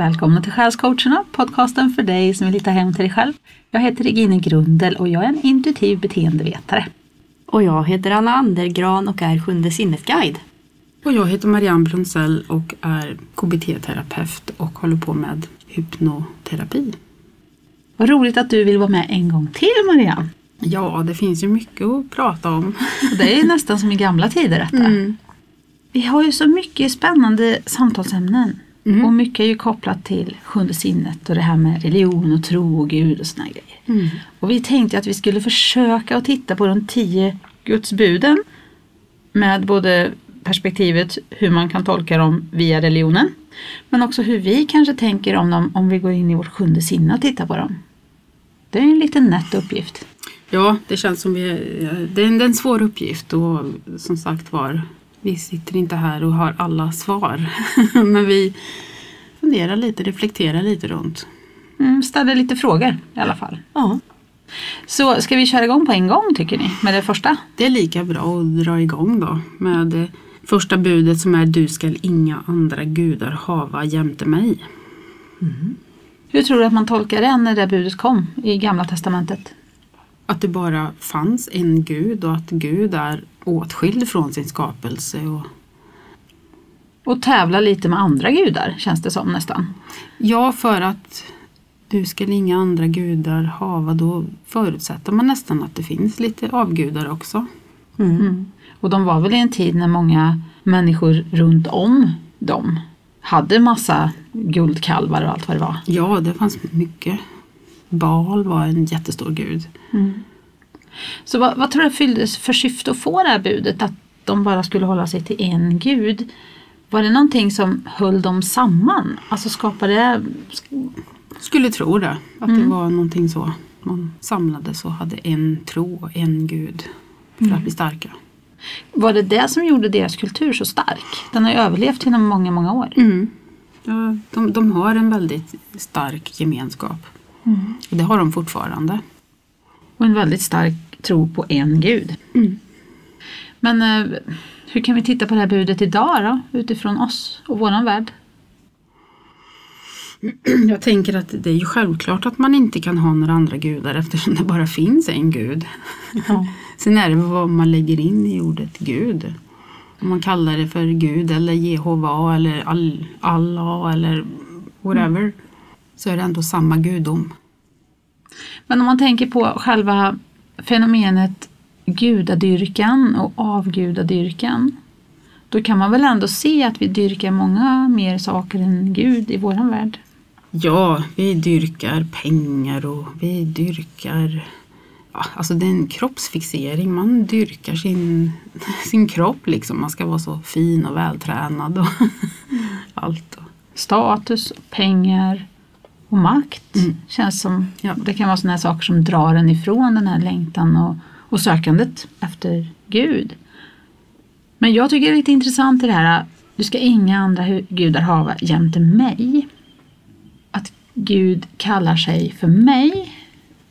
Välkomna till Själscoacherna, podcasten för dig som vill hitta hem till dig själv. Jag heter Regine Grundel och jag är en intuitiv beteendevetare. Och jag heter Anna Andergran och är Sjunde sinnet-guide. Och jag heter Marianne Brunzell och är KBT-terapeut och håller på med hypnoterapi. Vad roligt att du vill vara med en gång till Marianne. Ja, det finns ju mycket att prata om. Det är nästan som i gamla tider detta. Mm. Vi har ju så mycket spännande samtalsämnen. Mm. Och mycket är ju kopplat till sjunde sinnet och det här med religion och tro och Gud och såna grejer. Mm. Och vi tänkte att vi skulle försöka att titta på de tio gudsbuden med både perspektivet hur man kan tolka dem via religionen men också hur vi kanske tänker om dem om vi går in i vårt sjunde sinne och tittar på dem. Det är en liten nätt uppgift. Ja, det känns som vi... Det är en, det är en svår uppgift och som sagt var, vi sitter inte här och har alla svar. Men vi funderar lite, reflekterar lite runt. Mm, ställer lite frågor i alla fall. Ja. Så ska vi köra igång på en gång tycker ni med det första? Det är lika bra att dra igång då med första budet som är Du skall inga andra gudar hava jämte mig. Hur tror du att man tolkar det när det budet kom i Gamla Testamentet? Att det bara fanns en gud och att Gud är åtskild från sin skapelse. Och, Och tävla lite med andra gudar känns det som nästan. ja, för att du skall inga andra gudar hava, då förutsätter man nästan att det finns lite avgudar också. Mm. Och de var väl i en tid när många människor runt om dem hade massa guldkalvar och allt vad det var. Ja, det fanns mycket. Baal var en jättestor gud. Så vad, vad tror du fylldes för syfte att få det här budet att de bara skulle hålla sig till en gud? Var det någonting som höll dem samman? Alltså skapade. Skulle tro det, att det var någonting så. Man samlades och hade en tro och en gud för att bli starka. Var det det som gjorde deras kultur så stark? Den har ju överlevt genom många, många år. Ja, de, de har en väldigt stark gemenskap. Och det har de fortfarande. Och en väldigt stark tro på en gud. Men eh, hur kan vi titta på det här budet idag då? Utifrån oss och våran värld? Jag tänker att det är ju självklart att man inte kan ha några andra gudar eftersom det bara finns en gud. Sen är det vad man lägger in i ordet gud. Om man kallar det för Gud eller Jehova eller All- Allah eller whatever. Så är det ändå samma gudom. Men om man tänker på själva fenomenet gudadyrkan och avgudadyrkan. Då kan man väl ändå se att vi dyrkar många mer saker än Gud i våran värld. Ja, vi dyrkar pengar och vi dyrkar... Ja, alltså det är en kroppsfixering. Man dyrkar sin, sin kropp liksom. Man ska vara så fin och vältränad och allt. Status, pengar och makt Mm. känns som Ja. det kan vara sådana här saker som drar en ifrån den här längtan och, och sökandet efter Gud. Men jag tycker det är lite intressant i det här, du ska inga andra gudar hava jämte mig. Att Gud kallar sig för mig.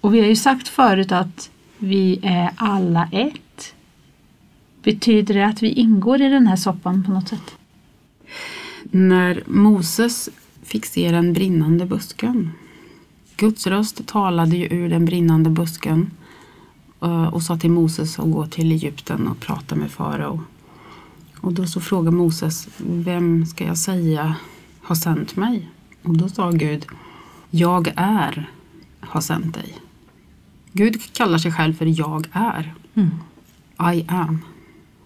Och vi har ju sagt förut att vi är alla ett. Betyder det att vi ingår i den här soppan på något sätt? När Moses fick se den brinnande busken. Guds röst talade ju ur den brinnande busken eh, och sa till Moses att gå till Egypten och prata med farao. Och då så frågade Moses, vem ska jag säga har sänt mig? Och då sa Gud, jag är har sänt dig. Gud kallar sig själv för jag är. I am.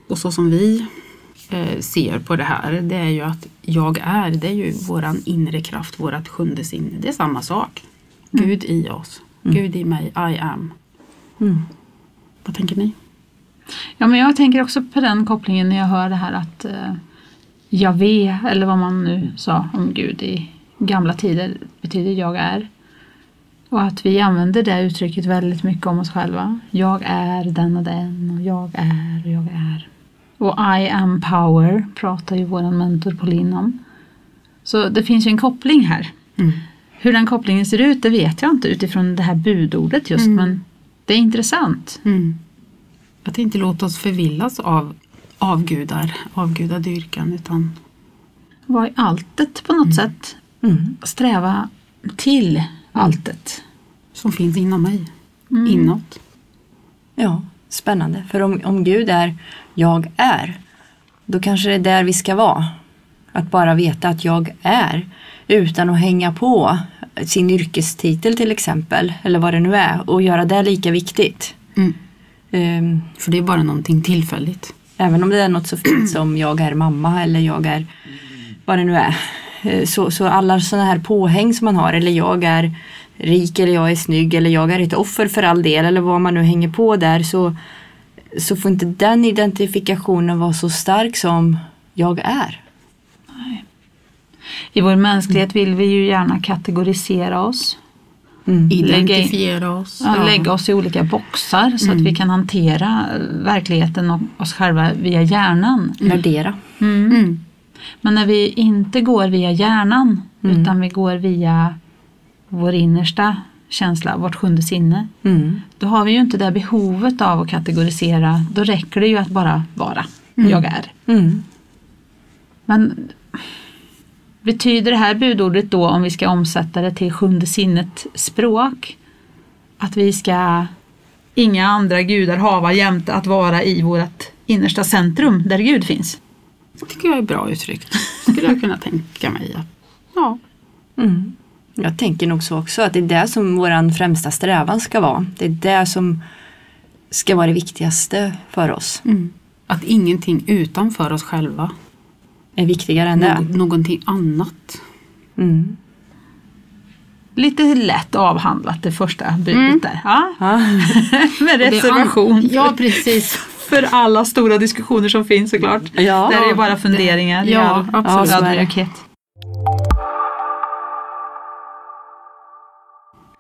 Och så som vi ser på det här, det är ju att jag är, det är ju våran inre kraft, vårat sjunde sinne. Det är samma sak. Gud i oss. Gud i mig, I am. Vad tänker ni? Ja, men jag tänker också på den kopplingen när jag hör det här att eh, Javé, eller vad man nu sa om Gud i gamla tider, betyder jag är. Och att vi använder det uttrycket väldigt mycket om oss själva. Jag är den och den och jag är och jag är. Och I am power pratar ju vår mentor Pauline om. Så det finns ju en koppling här. Hur den kopplingen ser ut det vet jag inte utifrån det här budordet just men det är intressant. Mm. Att inte låta oss förvillas av avgudar, avgudadyrkan utan Vad är alltet på något sätt? Mm. sträva till alltet. Som finns inom mig. Mm. Inåt. Ja, spännande. För om, om Gud är jag är, då kanske det är där vi ska vara. Att bara veta att jag är utan att hänga på sin yrkestitel till exempel, eller vad det nu är, och göra det lika viktigt. Mm. Ehm, För det är bara någonting tillfälligt. Även om det är något så fint som jag är mamma eller jag är vad det nu är. Eh, Så, så alla sådana här påhäng som man har eller jag är rik eller jag är snygg eller jag är ett offer för all del eller vad man nu hänger på där så, så får inte den identifikationen vara så stark som jag är. I vår mänsklighet vill vi ju gärna kategorisera oss. Mm. Identifiera oss. Ja, Lägga oss i olika boxar så att vi kan hantera eh, verkligheten och oss själva via hjärnan. Värdera. Mm. Mm. Men när vi inte går via hjärnan Mm. utan vi går via vår innersta känsla, vårt sjunde sinne. Mm. Då har vi ju inte det behovet av att kategorisera. Då räcker det ju att bara vara. Jag är. Mm. Men betyder det här budordet då om vi ska omsätta det till sjunde sinnet språk att vi ska inga andra gudar hava jämte att vara i vårt innersta centrum där Gud finns? Det tycker jag är bra uttryckt. Skulle jag kunna tänka mig. Ja. Mm. Jag tänker nog så också att det är det som våran främsta strävan ska vara. Det är det som ska vara det viktigaste för oss. Mm. Att ingenting utanför oss själva. Är viktigare än det. Nå- någonting annat. Mm. Lite lätt avhandlat det första budet där. Ja, Ja. med det reservation Ja, precis. för alla stora diskussioner som finns såklart. Ja. Där är ju bara funderingar. Ja, all absolut. Ja,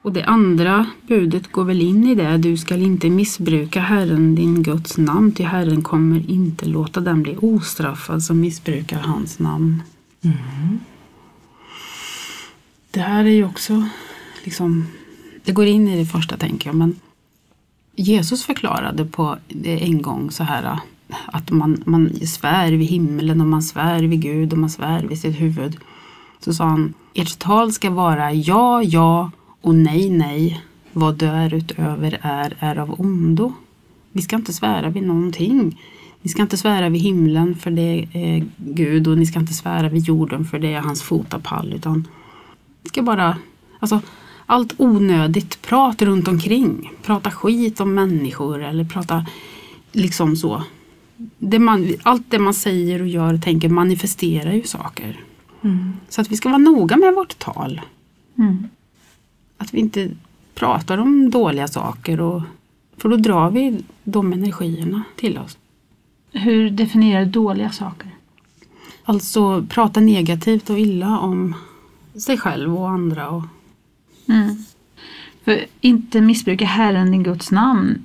Och det andra budet går väl in i det. Du skall inte missbruka Herren din Guds namn, till Herren kommer inte låta den bli ostraffad som missbrukar hans namn. Det här är ju också liksom, det går in i det första tänker jag, men Jesus förklarade på en gång så här att man, man svär vid himlen och man svär vid Gud och man svär vid sitt huvud. Så sa han, ert tal ska vara ja, ja och nej, nej. Vad därutöver är, är av ondo. Vi ska inte svära vid någonting. Ni ska inte svära vid himlen för det är Gud och ni ska inte svära vid jorden för det är hans fotapall. Utan ni ska bara, alltså allt onödigt prat runt omkring. Prata skit om människor eller prata liksom så. Det man, allt det man säger och gör och tänker manifesterar ju saker. Mm. Så att vi ska vara noga med vårt tal. Mm. Att vi inte pratar om dåliga saker. Och, för då drar vi de energierna till oss. Hur definierar du dåliga saker? Alltså prata negativt och illa om sig själv och andra. Och, Mm. För inte missbruka Herren din Guds namn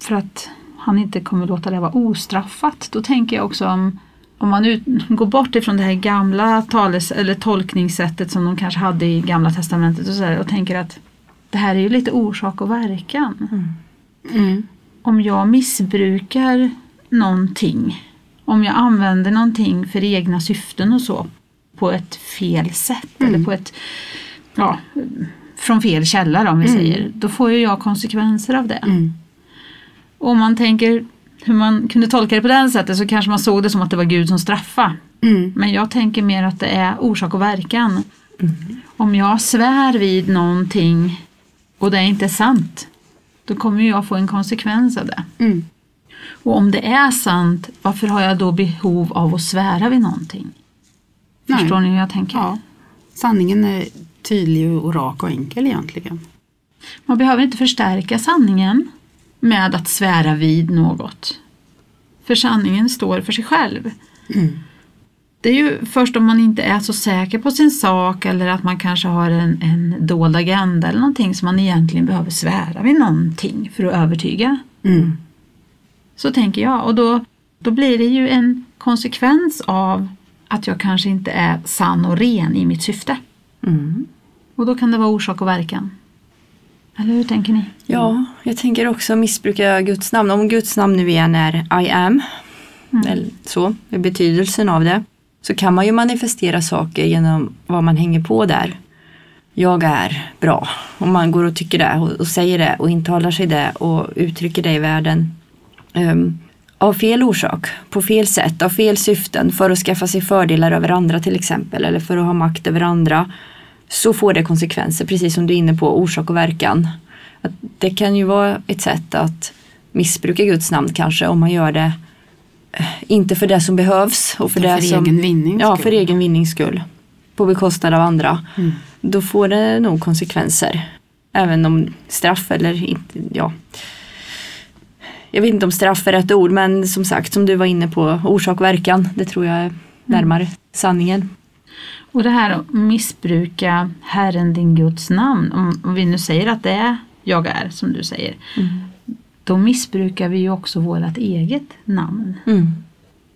för att han inte kommer låta det vara ostraffat. Då tänker jag också om, om man ut, går bort ifrån det här gamla tales, eller tolkningssättet som de kanske hade i gamla testamentet och, så där, och tänker att det här är ju lite orsak och verkan. mm. Om jag missbrukar någonting, om jag använder någonting för egna syften och så på ett fel sätt Mm. eller på ett, ja, från fel källa då, om vi Mm. säger, då får ju jag konsekvenser av det. Mm. Och om man tänker hur man kunde tolka det på det sättet så kanske man såg det som att det var Gud som straffade. Mm. Men jag tänker mer att det är orsak och verkan. Om jag svär vid någonting och det inte är sant, då kommer jag få en konsekvens av det. Mm. Och om det är sant, varför har jag då behov av att svära vid någonting? Nej. Förstår ni hur jag tänker? Ja. Sanningen är tydlig och rak och enkel egentligen. Man behöver inte förstärka sanningen med att svära vid något. För sanningen står för sig själv. Mm. Det är ju först om man inte är så säker på sin sak eller att man kanske har en, en dold agenda eller någonting som man egentligen behöver svära vid någonting för att övertyga. Mm. Så tänker jag och då, då blir det ju en konsekvens av att jag kanske inte är sann och ren i mitt syfte. Mm. Och då kan det vara orsak och verkan. Eller hur tänker ni? Ja, jag tänker också missbruka Guds namn. Om Guds namn nu igen är I am, eller så, är betydelsen av det. så kan man ju manifestera saker genom vad man hänger på där. Jag är bra. Om man går och tycker det och, och säger det och intalar sig det och uttrycker det i världen. Um, av fel orsak, på fel sätt, av fel syften för att skaffa sig fördelar över andra till exempel eller för att ha makt över andra så får det konsekvenser, precis som du är inne på, orsak och verkan. Att det kan ju vara ett sätt att missbruka Guds namn kanske om man gör det eh, inte för det som behövs och för, för det som, egen vinnings Ja, skull. för egen vinnings skull. På bekostnad av andra. Mm. Då får det nog konsekvenser. Även om straff eller inte, ja. Jag vet inte om straff är rätt ord men som sagt som du var inne på orsak och verkan. Det tror jag är närmare sanningen. Och det här att missbruka Herren din Guds namn, om, om vi nu säger att det är jag är som du säger, då missbrukar vi ju också vårt eget namn. Mm.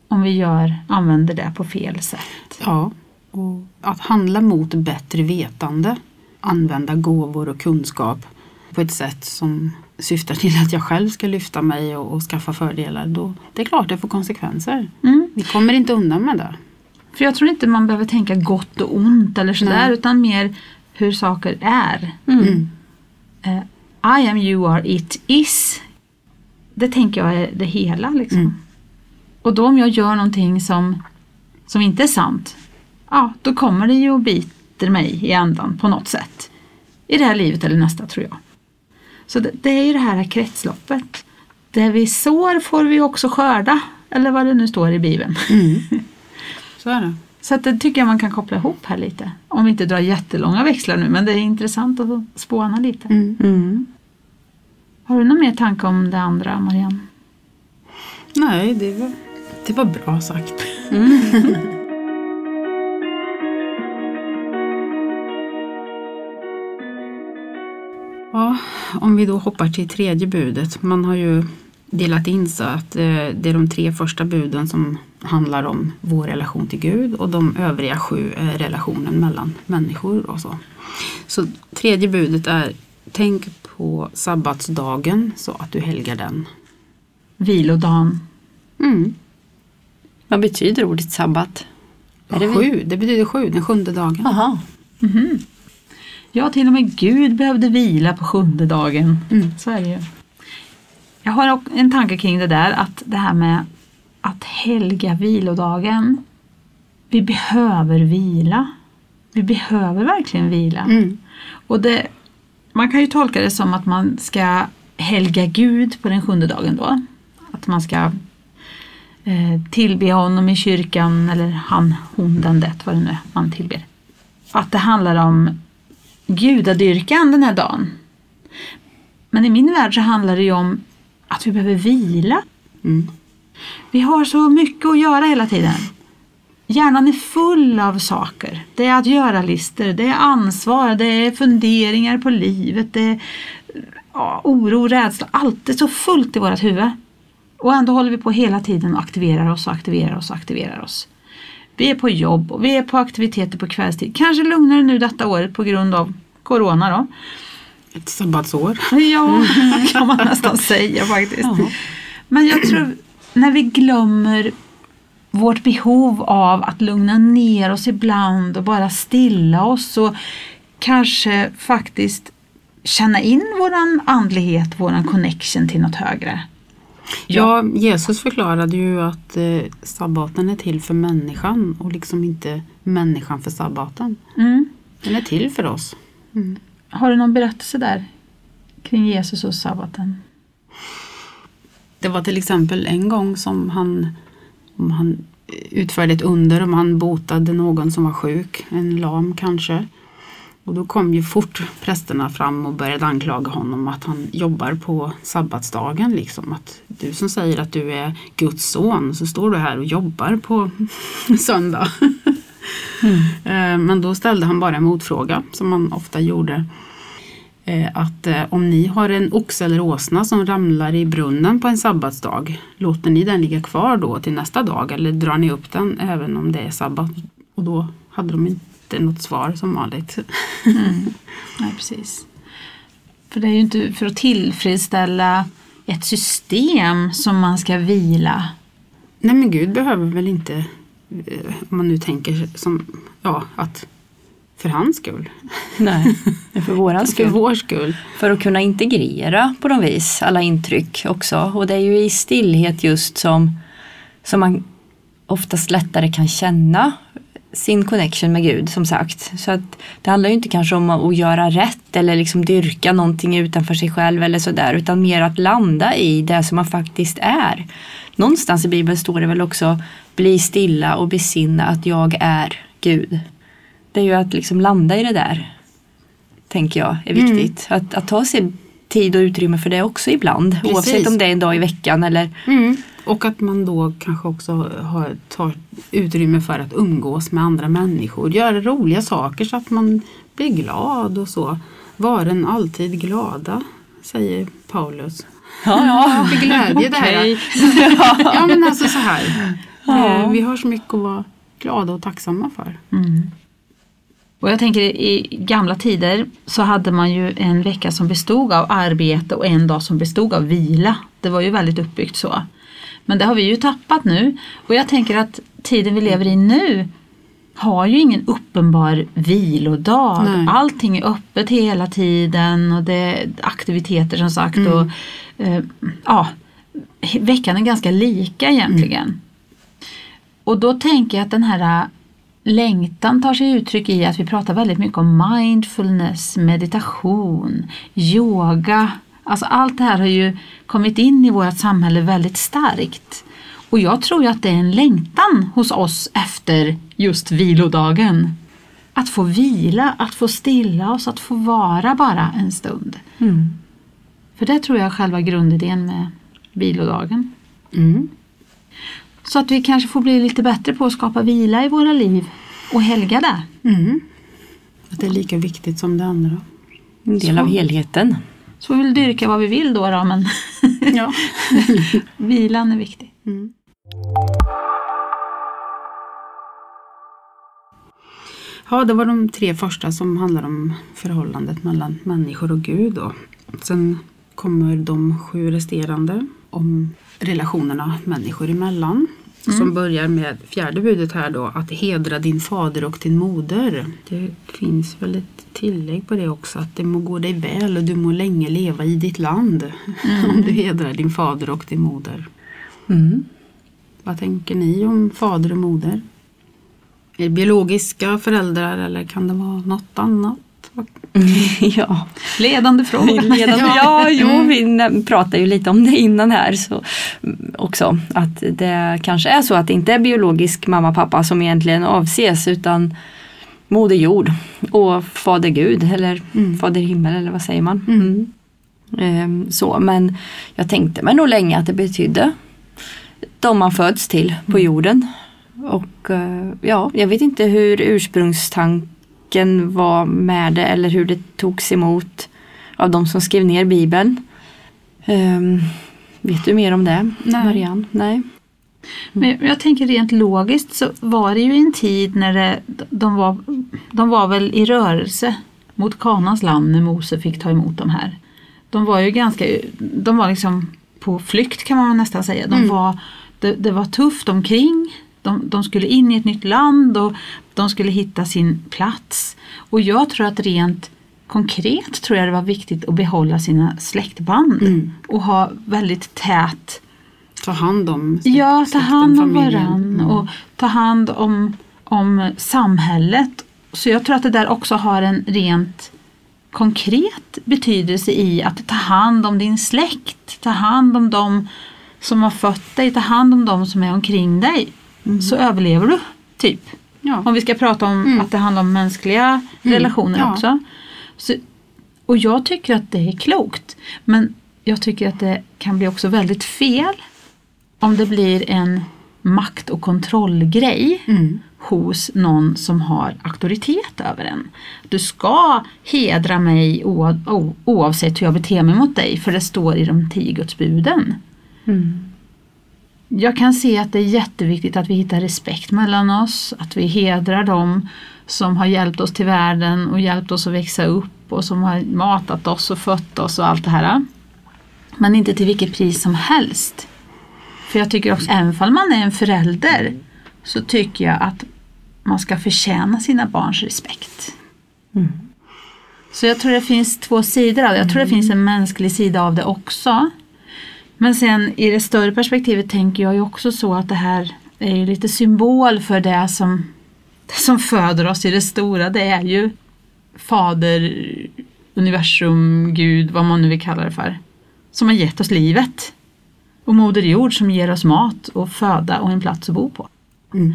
Om vi gör, använder det på fel sätt. Ja, och att handla mot bättre vetande. Använda gåvor och kunskap på ett sätt som syftar till att jag själv ska lyfta mig och, och skaffa fördelar. Då, det är klart det får konsekvenser. Mm. Vi kommer inte undan med det. För jag tror inte man behöver tänka gott och ont eller sådär Nej. utan mer hur saker är. Mm. Eh, I am, you are, it is. Det tänker jag är det hela liksom. Mm. Och då om jag gör någonting som, som inte är sant, ja då kommer det ju och biter mig i andan på något sätt. I det här livet eller nästa tror jag. Så det, det är ju det här kretsloppet. Det vi sår får vi också skörda. Eller vad det nu står i Bibeln. Mm. Så är det. Så att det tycker jag man kan koppla ihop här lite. Om vi inte drar jättelånga växlar nu men det är intressant att spåna lite. Mm. Mm. Har du någon mer tanke om det andra Marianne? Nej, det var, det var bra sagt. ja, om vi då hoppar till tredje budet. Man har ju delat in så att eh, det är de tre första buden som handlar om vår relation till Gud och de övriga sju är relationen mellan människor och så. Så tredje budet är Tänk på sabbatsdagen så att du helgar den. Vilodagen. Mm. Vad betyder ordet sabbat? Är det? Sju, det betyder sju, den sjunde dagen. Aha. Ja, till och med Gud behövde vila på sjunde dagen. Mm. Så är det ju. Jag har en tanke kring det där att det här med att helga vilodagen. Vi behöver vila. Vi behöver verkligen vila. Mm. Och det, man kan ju tolka det som att man ska helga Gud på den sjunde dagen då. Att man ska eh, tillbe honom i kyrkan eller han, hon, den, det, vad det nu är man tillber. Att det handlar om gudadyrkan den här dagen. Men i min värld så handlar det ju om att vi behöver vila. Mm. Vi har så mycket att göra hela tiden. Hjärnan är full av saker. Det är att göra-listor, det är ansvar, det är funderingar på livet, det är ja, oro, rädsla. Allt är så fullt i vårt huvud. Och ändå håller vi på hela tiden och aktiverar oss och aktiverar oss och aktiverar oss. Vi är på jobb och vi är på aktiviteter på kvällstid. Kanske lugnare nu detta året på grund av Corona då. Ett sabbatsår. Ja, kan man nästan säga faktiskt. Men jag tror när vi glömmer vårt behov av att lugna ner oss ibland och bara stilla oss och kanske faktiskt känna in våran andlighet, våran connection till något högre. Ja, Jesus förklarade ju att eh, sabbaten är till för människan och liksom inte människan för sabbaten. Mm. Den är till för oss. Har du någon berättelse där kring Jesus och sabbaten? Det var till exempel en gång som han, om han utförde ett under, om han botade någon som var sjuk, en lam kanske. Och då kom ju fort prästerna fram och började anklaga honom att han jobbar på sabbatsdagen. Liksom. Att du som säger att du är Guds son så står du här och jobbar på söndag. Eh, Men då ställde han bara en motfråga som man ofta gjorde. Eh, Att eh, om ni har en oxe eller åsna som ramlar i brunnen på en sabbatsdag, låter ni den ligga kvar då till nästa dag eller drar ni upp den även om det är sabbat? Och då hade de inte något svar som vanligt. Nej, precis. För det är ju inte för att tillfredsställa ett system som man ska vila. Nej men Gud behöver väl inte eh, om man nu tänker som, ja, att för hans skull. Nej, för våran För skull. vår skull. För att kunna integrera på något vis alla intryck också. Och det är ju i stillhet just som, som man oftast lättare kan känna sin connection med Gud som sagt. Så att det handlar ju inte kanske om att göra rätt eller liksom dyrka någonting utanför sig själv eller sådär utan mer att landa i det som man faktiskt är. Någonstans i Bibeln står det väl också bli stilla och besinna att jag är Gud. Det är ju att liksom landa i det där tänker jag är viktigt. Att, att ta sig tid och utrymme för det också ibland. Precis. Oavsett om det är en dag i veckan eller Och att man då kanske också har, tar utrymme för att umgås med andra människor. Göra roliga saker så att man blir glad och så. Varen alltid glada, säger Paulus. ja, ja. För glädje det här. Ja men alltså så här. Ja. Eh, Vi har så mycket att vara glada och tacksamma för. Mm. Och jag tänker i gamla tider så hade man ju en vecka som bestod av arbete och en dag som bestod av vila. Det var ju väldigt uppbyggt så. Men det har vi ju tappat nu. Och jag tänker att tiden vi lever i nu har ju ingen uppenbar vilodag. Nej. Allting är öppet hela tiden och det är aktiviteter som sagt. Och, eh, ja, veckan är ganska lika egentligen. Och då tänker jag att den här längtan tar sig uttryck i att vi pratar väldigt mycket om mindfulness, meditation, yoga. Alltså allt det här har ju kommit in i vårt samhälle väldigt starkt. Och jag tror ju att det är en längtan hos oss efter just vilodagen. Att få vila, att få stilla oss, att få vara bara en stund. Mm. För det tror jag är själva grundidén med vilodagen. Mm. Så att vi kanske får bli lite bättre på att skapa vila i våra liv och helga det. Mm. Att det är lika viktigt som det andra. En del av helheten. Så vi väl dyrka vad vi vill då, då men Ja. vilan är viktig. Mm. Ja, det var de tre första som handlar om förhållandet mellan människor och Gud. Då. Sen kommer de sju resterande om relationerna människor emellan. Som börjar med fjärde budet här då, att hedra din fader och din moder. Det finns väl ett tillägg på det också, att det må gå dig väl och du må länge leva i ditt land. Om du hedrar din fader och din moder. Mm. Vad tänker ni om fader och moder? Är det biologiska föräldrar eller kan det vara något annat? ja. Ledande fråga. Ledande. Ja, jo, vi nä- pratade ju lite om det innan här så, mm, också. Att det kanske är så att det inte är biologisk mamma och pappa som egentligen avses utan Moder Jord och Fader Gud eller Mm. Fader Himmel eller vad säger man? Mm. Mm. Ehm, så, men jag tänkte mig nog länge att det betydde de man föds till på jorden. Och eh, ja, jag vet inte hur ursprungstanken var med det eller hur det togs emot av de som skrev ner Bibeln. Ehm, vet du mer om det, Nej. Marianne? Nej. Men jag tänker rent logiskt så var det ju en tid när det, de, var, de var väl i rörelse mot Kanans land när Mose fick ta emot dem här. De var ju ganska, de var liksom på flykt kan man nästan säga. De Mm. var, det, det var tufft omkring. De, de skulle in i ett nytt land och de skulle hitta sin plats. Och jag tror att rent konkret tror jag det var viktigt att behålla sina släktband Mm. och ha väldigt tät Ta hand om Ja, ta hand om varann Mm. och ta hand om, om samhället. Så jag tror att det där också har en rent konkret betydelse i att ta hand om din släkt, ta hand om dem som har fött dig, ta hand om dem som är omkring dig. Så överlever du, typ. Ja. Om vi ska prata om Mm. att det handlar om mänskliga relationer ja. också. Så, och jag tycker att det är klokt. Men jag tycker att det kan bli också väldigt fel om det blir en makt och kontrollgrej Mm. hos någon som har auktoritet över en. Du ska hedra mig oavsett hur jag beter mig mot dig för det står i de tio gudsbuden. Mm. Jag kan se att det är jätteviktigt att vi hittar respekt mellan oss, att vi hedrar dem som har hjälpt oss till världen och hjälpt oss att växa upp och som har matat oss och fött oss och allt det här. Men inte till vilket pris som helst. För jag tycker också, även om man är en förälder så tycker jag att man ska förtjäna sina barns respekt. Så jag tror det finns två sidor av det. Jag tror det finns en mänsklig sida av det också. Men sen i det större perspektivet tänker jag ju också så att det här är ju lite symbol för det som, det som föder oss i det stora. Det är ju Fader, universum, Gud, vad man nu vill kalla det för. Som har gett oss livet. Och Moder Jord som ger oss mat och föda och en plats att bo på. Mm.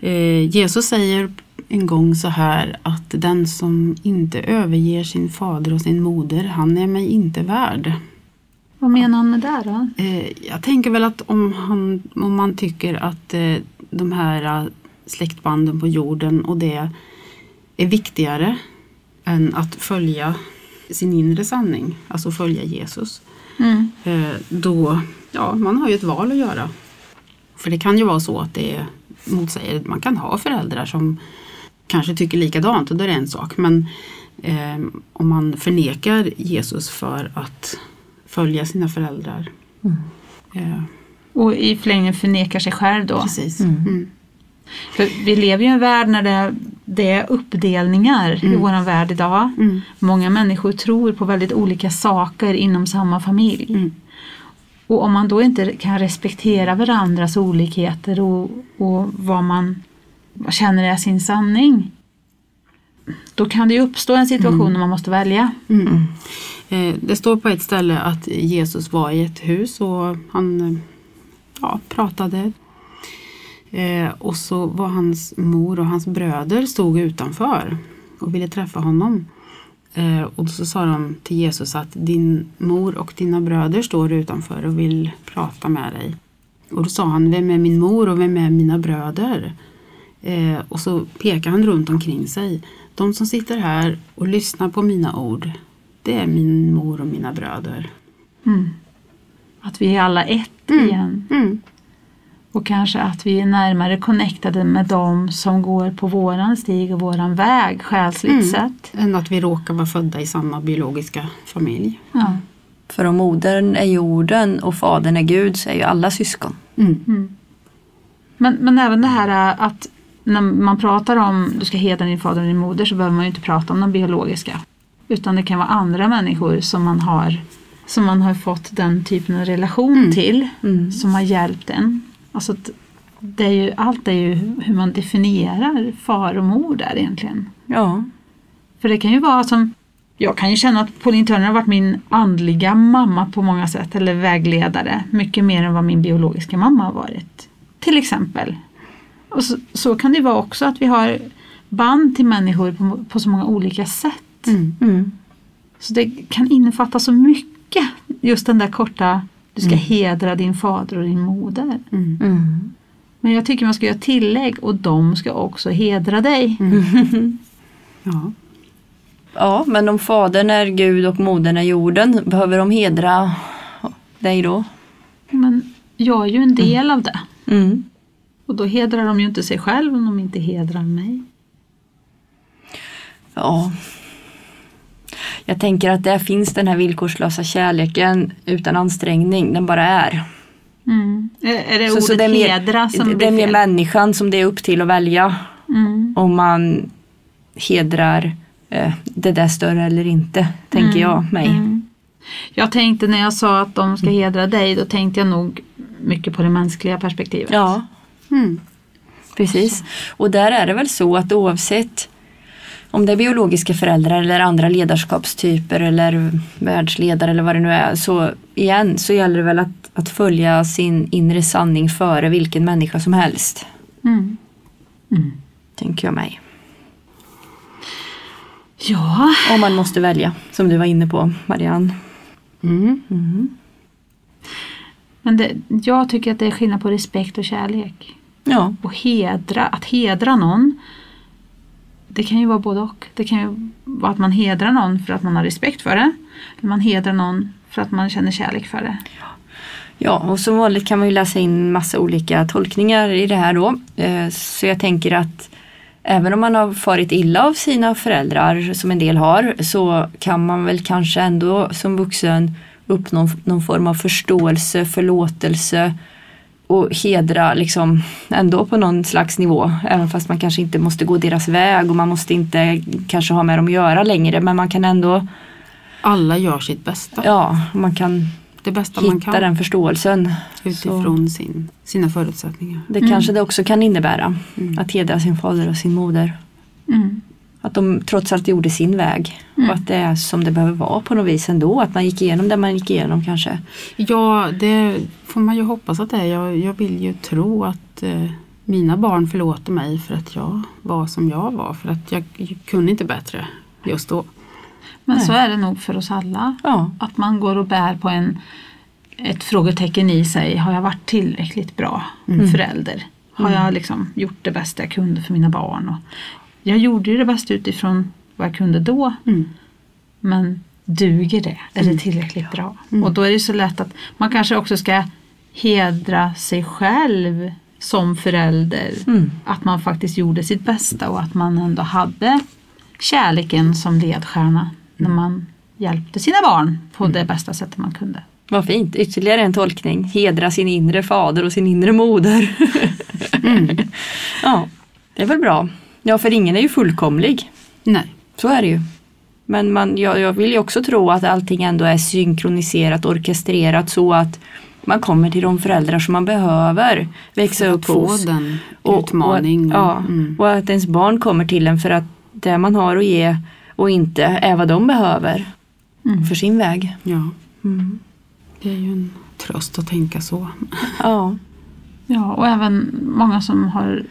Eh, Jesus säger en gång så här att den som inte överger sin fader och sin moder, han är mig inte värd. Vad menar han med det då? Eh, jag tänker väl att om, han, om man tycker att eh, de här eh, släktbanden på jorden och det är viktigare än att följa sin inre sanning, alltså följa Jesus. Mm. Då, ja, man har ju ett val att göra. För det kan ju vara så att det motsäger, man kan ha föräldrar som kanske tycker likadant och då är det en sak. Men eh, om man förnekar Jesus för att följa sina föräldrar. Eh, Och i förlängningen förnekar sig själv då. precis. Mm. För vi lever ju i en värld när det, det är uppdelningar i vår värld idag. Mm. Många människor tror på väldigt olika saker inom samma familj. Mm. Och om man då inte kan respektera varandras olikheter och, och vad man känner är sin sanning. Då kan det ju uppstå en situation när man måste välja. Eh, det står på ett ställe att Jesus var i ett hus och han eh, ja, pratade. Eh, och så var hans mor och hans bröder stod utanför och ville träffa honom. Och så sa de till Jesus att din mor och dina bröder står utanför och vill prata med dig. Och då sa han, vem är min mor och vem är mina bröder? Eh, och så pekade han runt omkring sig. De som sitter här och lyssnar på mina ord, det är min mor och mina bröder. Mm. Att vi är alla ett Mm. igen. Mm. Och kanske att vi är närmare connectade med dem som går på våran stig och våran väg själsligt Mm. sett. Än att vi råkar vara födda i samma biologiska familj. Ja. För om modern är jorden och fadern är Gud så är ju alla syskon. Mm. Men, men även det här äh, att när man pratar om du ska hedra din fader och din moder så behöver man ju inte prata om de biologiska. Utan det kan vara andra människor som man har, som man har fått den typen av relation Mm. till. Mm. Som har hjälpt en. Alltså det är ju, allt är ju hur man definierar far och mor där egentligen. Ja. För det kan ju vara som jag kan ju känna att Pauline Turner har varit min andliga mamma på många sätt, eller vägledare, mycket mer än vad min biologiska mamma har varit. Till exempel. Och så, så kan det vara också att vi har band till människor på, på så många olika sätt. Mm. Mm. Så det kan innefatta så mycket, just den där korta, du ska Mm. hedra din fader och din moder. Mm. Mm. Men jag tycker man ska göra tillägg och de ska också hedra dig. Ja. Ja, men om fadern är Gud och modern är jorden, behöver de hedra dig då? Men jag är ju en del av det. Mm. Och då hedrar de ju inte sig själv om de inte hedrar mig. Ja. Jag tänker att där finns den här villkorslösa kärleken utan ansträngning, den bara är. Mm. Är, det Så- ordet så det är mer- hedra som det blir är mer fel? människan som det är upp till att välja Mm. om man hedrar eh, det där större eller inte, tänker jag mig. Mm. Jag tänkte när jag sa att de ska hedra dig, då tänkte jag nog mycket på det mänskliga perspektivet. Ja, Mm. precis. Och där är det väl så att oavsett om det är biologiska föräldrar eller andra ledarskapstyper eller världsledare eller vad det nu är. Så igen så gäller det väl att, att följa sin inre sanning före vilken människa som helst. Mm. Tänker jag mig. Ja, Om man måste välja, som du var inne på Marianne. Mm. Mm. men det, jag tycker att det är skillnad på respekt och kärlek. Ja, Och hedra, att hedra någon, det kan ju vara både och. Det kan ju vara att man hedrar någon för att man har respekt för det. Eller man hedrar någon för att man känner kärlek för det. Ja, och som vanligt kan man ju läsa in massa olika tolkningar i det här då. Eh, så jag tänker att även om man har farit illa av sina föräldrar, som en del har, så kan man väl kanske ändå som vuxen uppnå någon form av förståelse, förlåtelse och hedra liksom ändå på någon slags nivå. Även fast man kanske inte måste gå deras väg och man måste inte kanske ha med dem att göra längre. Men man kan ändå, Alla gör sitt bästa. ja, man kan Det bästa man hitta kan den förståelsen. utifrån sin, sina förutsättningar. Det Mm. kanske det också kan innebära. Mm. Att hedra sin fader och sin moder. Mm. Att de trots allt gjorde sin väg. Mm. Och att det är som det behöver vara på något vis ändå. Att man gick igenom det man gick igenom kanske. Ja, det får man ju hoppas att det är. Jag, jag vill ju tro att eh, mina barn förlåter mig för att jag var som jag var. För att jag, jag kunde inte bättre just då. Men Nej. så är det nog för oss alla. Ja, Att man går och bär på en, ett frågetecken i sig. Har jag varit tillräckligt bra Mm. förälder? Har jag liksom gjort det bästa jag kunde för mina barn? Och jag gjorde ju det bästa utifrån vad jag kunde då. Mm. Men duger det? Är det tillräckligt bra? Och då är det så lätt att man kanske också ska hedra sig själv som förälder. Mm. Att man faktiskt gjorde sitt bästa och att man ändå hade kärleken som ledstjärna när man hjälpte sina barn på det bästa sättet man kunde. vad fint. Ytterligare en tolkning. Hedra sin inre fader och sin inre moder. Mm. ja, det är väl bra. Ja, för ingen är ju fullkomlig. Nej. Så är det ju. Men man, jag, jag vill ju också tro att allting ändå är synkroniserat, orkestrerat så att man kommer till de föräldrar som man behöver växa upp Att få hos. den Och, utmaning. och, ja, mm. och att ens barn kommer till en för att det man har att ge och inte är vad de behöver Mm. för sin väg. ja, Mm. det är ju en tröst att tänka så. Ja. Ja, och även många som har,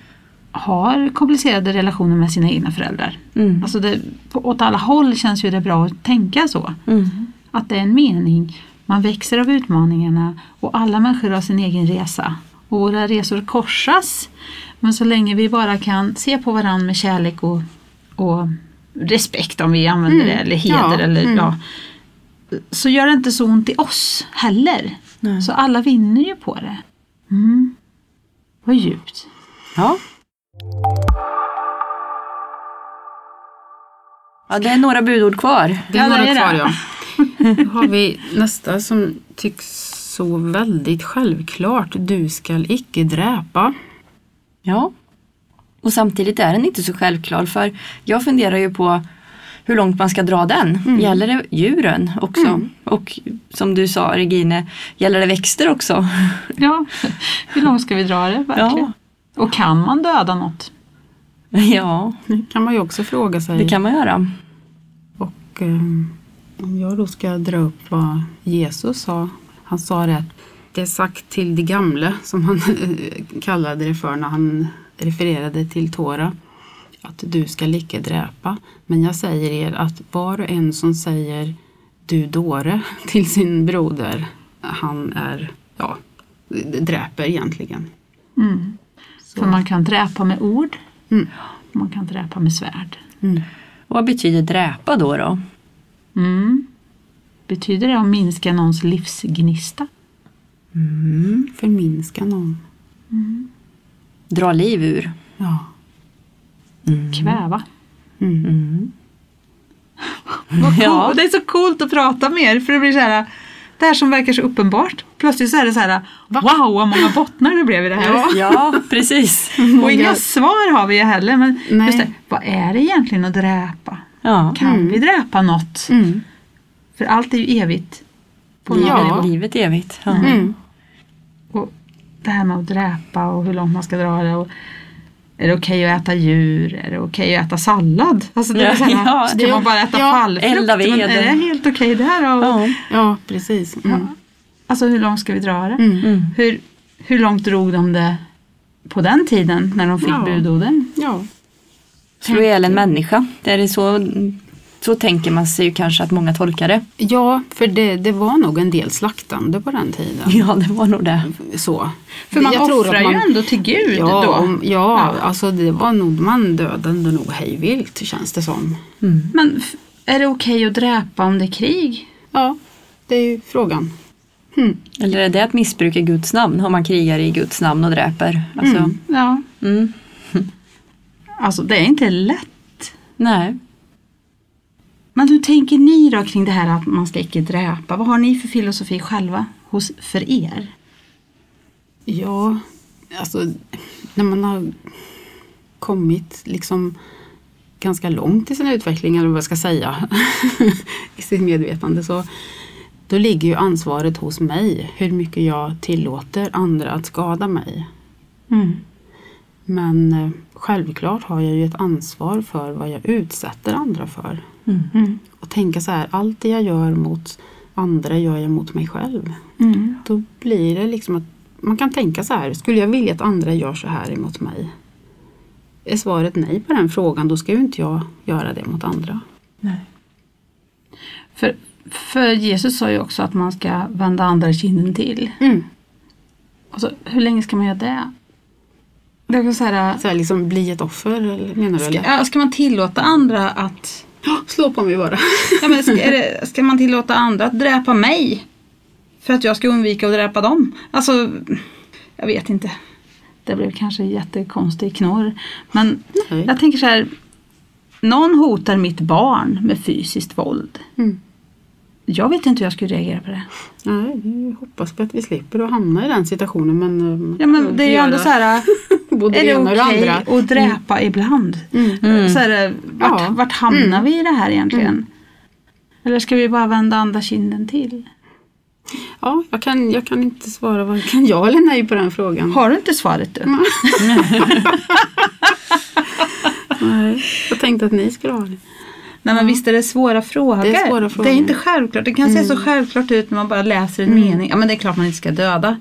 har komplicerade relationer med sina egna föräldrar. Mm. Alltså det, på, åt alla håll känns ju det bra att tänka så. Mm. Att det är en mening. Man växer av utmaningarna och alla människor har sin egen resa. Och våra resor korsas. Men så länge vi bara kan se på varandra med kärlek och, och respekt om vi använder Mm, det, eller heder. ja, eller, mm. ja, så gör det inte så ont i oss heller. Nej. Så alla vinner ju på det. Mm. Vad djupt. Ja. Ja, det är några budord kvar. Det är Ja, det några är det. kvar ja. Då har vi nästa som tycks så väldigt självklart. Du skall icke dräpa. Ja. Och samtidigt är den inte så självklar för jag funderar ju på hur långt man ska dra den. Gäller det djuren också? Och som du sa Regine, gäller det växter också? Ja, hur långt ska vi dra det verkligen? Ja. Och kan man döda något? ja, Det kan man ju också fråga sig. det kan man göra. Och eh, om jag då ska dra upp vad Jesus sa. Han sa det att det är sagt till de gamla som han kallade det för när han refererade till Tora. Att du ska icke dräpa. Men jag säger er att var och en som säger du dåre till sin broder. Han är, ja, dräper egentligen. Mm. Så. För man kan dräpa med ord. Mm. Man kan dräpa med svärd. Mm. Vad betyder dräpa då? då? Mm. Betyder det att minska någons livsgnista? Mm. Förminska någon. Dra liv ur. Ja. Mm. Kväva? Mm. Mm. Vad cool. Ja. Det är så coolt att prata med er för det blir så här det här som verkar så uppenbart. Plötsligt så är det så här wow vad många bottnar det blev i det här. Ja. Ja, precis. Och inga svar har vi ju heller. Men Nej. just det, vad är det egentligen att dräpa? Ja. Kan Mm. vi dräpa något? Mm. För allt är ju evigt. På Ja. nivå. Livet är evigt. Ja. Mm. Och det här med att dräpa och hur långt man ska dra det. Och är det okej att äta djur? Är det okej att äta sallad? Alltså det Ja, så här, ja, ska det- man bara äta ja, fallfrukt? Men är det helt okej där? Och, Ja. Ja, precis. Mm. Alltså hur långt ska vi dra det? Mm. Mm. Hur, hur långt drog de det på den tiden när de fick Ja. budorden? Ja. Slå ihjäl en människa. Det är så, så tänker man sig ju kanske att många tolkar det. ja, för det, det var nog en del slaktande på den tiden. Ja, det var nog det. Så. För man Jag tror offrar att man- ju ändå till Gud Ja, då. om, ja, Ja. alltså det var nog, man dödade nog hejvilt känns det som. Mm. Men är det okej att dräpa om det är krig? Ja, det är ju frågan. Mm. Eller är det att missbruka Guds namn? Om man krigar i Guds namn och dräper? Alltså, Mm. Ja, mm. alltså det är inte lätt. Nej. Men hur tänker ni då kring det här att man ska icke dräpa? Vad har ni för filosofi själva hos, för er? Ja, alltså när man har kommit liksom ganska långt i sin utveckling eller vad jag ska säga i sitt medvetande så då ligger ju ansvaret hos mig hur mycket jag tillåter andra att skada mig. Mm. Men eh, självklart har jag ju ett ansvar för vad jag utsätter andra för. Mm. Och tänka så här, allt det jag gör mot andra gör jag mot mig själv. Mm. Då blir det liksom att man kan tänka så här, skulle jag vilja att andra gör så här emot mig? Är svaret nej på den frågan, då ska ju inte jag göra det mot andra. För, för Jesus sa ju också att man ska vända andra kinden till. Mm. Alltså, hur länge ska man göra det? det är så här, Så här, liksom bli ett offer, eller menar du? ska, Eller? ska man tillåta andra att Slå på mig bara. ja, men ska, det, ska man tillåta andra att dräpa mig? För att jag ska undvika att dräpa dem? Alltså, jag vet inte. Det blev kanske jättekonstig knorr. Men Nej. jag tänker så här. Någon hotar mitt barn med fysiskt våld. Mm. Jag vet inte hur jag skulle reagera på det. Nej, vi hoppas på att vi slipper att hamna i den situationen. Men, eh, Ja men det är ju ändå så här. både Är det ena och det okej andra. att dräpa ibland? Mm. Så här, vart, Ja. vart hamnar Mm. vi i det här egentligen? Eller ska vi bara vända andra kinden till? Ja, jag kan, jag kan inte svara varken ja eller nej på den frågan. Har du inte svaret du? Nej, jag tänkte att ni skulle ha det. Nej men visst är det svåra frågor. Det är svåra frågor. Det är inte självklart. Det kan se så Mm. självklart ut när man bara läser en Mm. mening. Ja men det är klart man inte ska döda.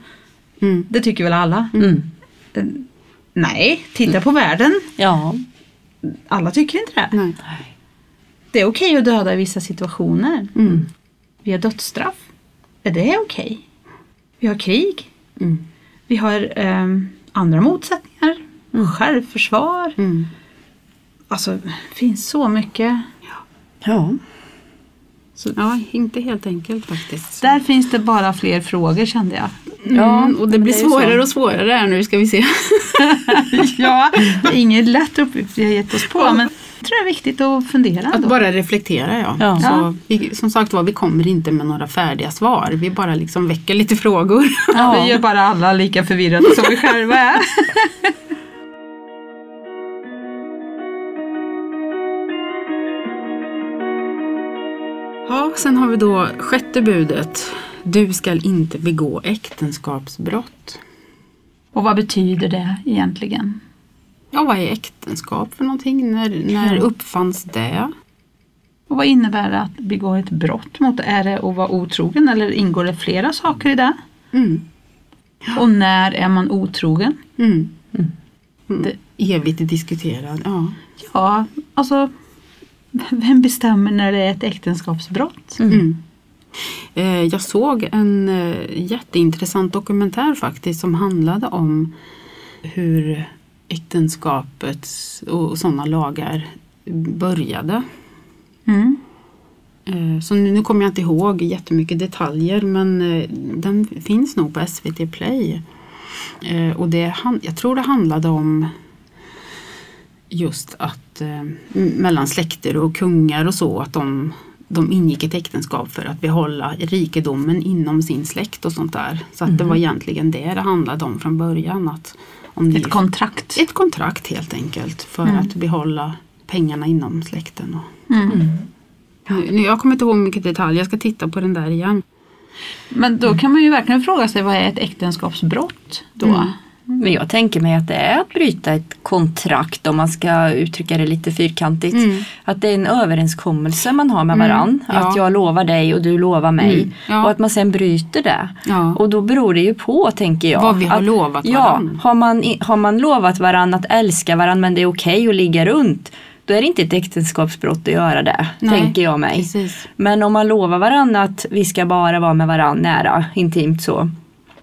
Mm. Det tycker väl alla? Mm. Nej, titta på världen. Ja. Alla tycker inte det. Nej. Det är okej att döda i vissa situationer. Mm. Vi har dödsstraff. Är det okej? Vi har krig. Mm. Vi har ehm, andra motsättningar. Självförsvar. Mm. Alltså, det finns så mycket. Ja. Så, ja, inte helt enkelt faktiskt. Där finns det bara fler frågor kände jag. Ja, Mm, och det blir det svårare så. och svårare här nu ska vi se. ja, det är ingen lätt uppgift vi har gett oss på. Men jag tror det är viktigt att fundera. Att ändå. bara reflektera ja. Ja. Så, vi, som sagt var, vi kommer inte med några färdiga svar. Vi bara liksom väcker lite frågor. Vi gör bara alla lika förvirrade som vi själva är. Ja, sen har vi då sjätte budet. Du skall inte begå äktenskapsbrott. Och vad betyder det egentligen? Ja, vad är äktenskap för någonting? När, när uppfanns det? Och vad innebär det att begå ett brott mot? Är det att vara otrogen eller ingår det flera saker i det? Mm. Och när är man otrogen? Mm. Mm. Det- Evigt diskuterad. Ja. Ja, alltså vem bestämmer när det är ett äktenskapsbrott? Mm. Eh, Jag såg en eh, jätteintressant dokumentär faktiskt som handlade om hur äktenskapet och sådana lagar började. Mm. Eh, Så nu, nu kommer jag inte ihåg jättemycket detaljer men den finns nog på SVT Play. Och det, jag tror det handlade om just att eh, mellan släkter och kungar och så att de, de ingick ett äktenskap för att behålla rikedomen inom sin släkt och sånt där. Så att det var egentligen det det handlade om från början. Att om Ett kontrakt. ett kontrakt helt enkelt för Mm. att behålla pengarna inom släkten. Och, Mm. nu, nu- jag kommer inte ihåg mycket detaljer, jag ska titta på den där igen. Men då kan man ju verkligen fråga sig vad är ett äktenskapsbrott då? Mm. Men jag tänker mig att det är att bryta ett kontrakt om man ska uttrycka det lite fyrkantigt. Mm. Att det är en överenskommelse man har med Mm, varann. ja. Att jag lovar dig och du lovar mig. Mm, ja. Och att man sen bryter det. Ja. Och då beror det ju på tänker jag. Vad vi har att, lovat Ja, varann. har man, har man lovat varann att älska varann men det är okej att ligga runt. Då är det inte ett äktenskapsbrott att göra det. Nej, tänker jag mig. Precis. Men om man lovar varann att vi ska bara vara med varann nära, intimt så.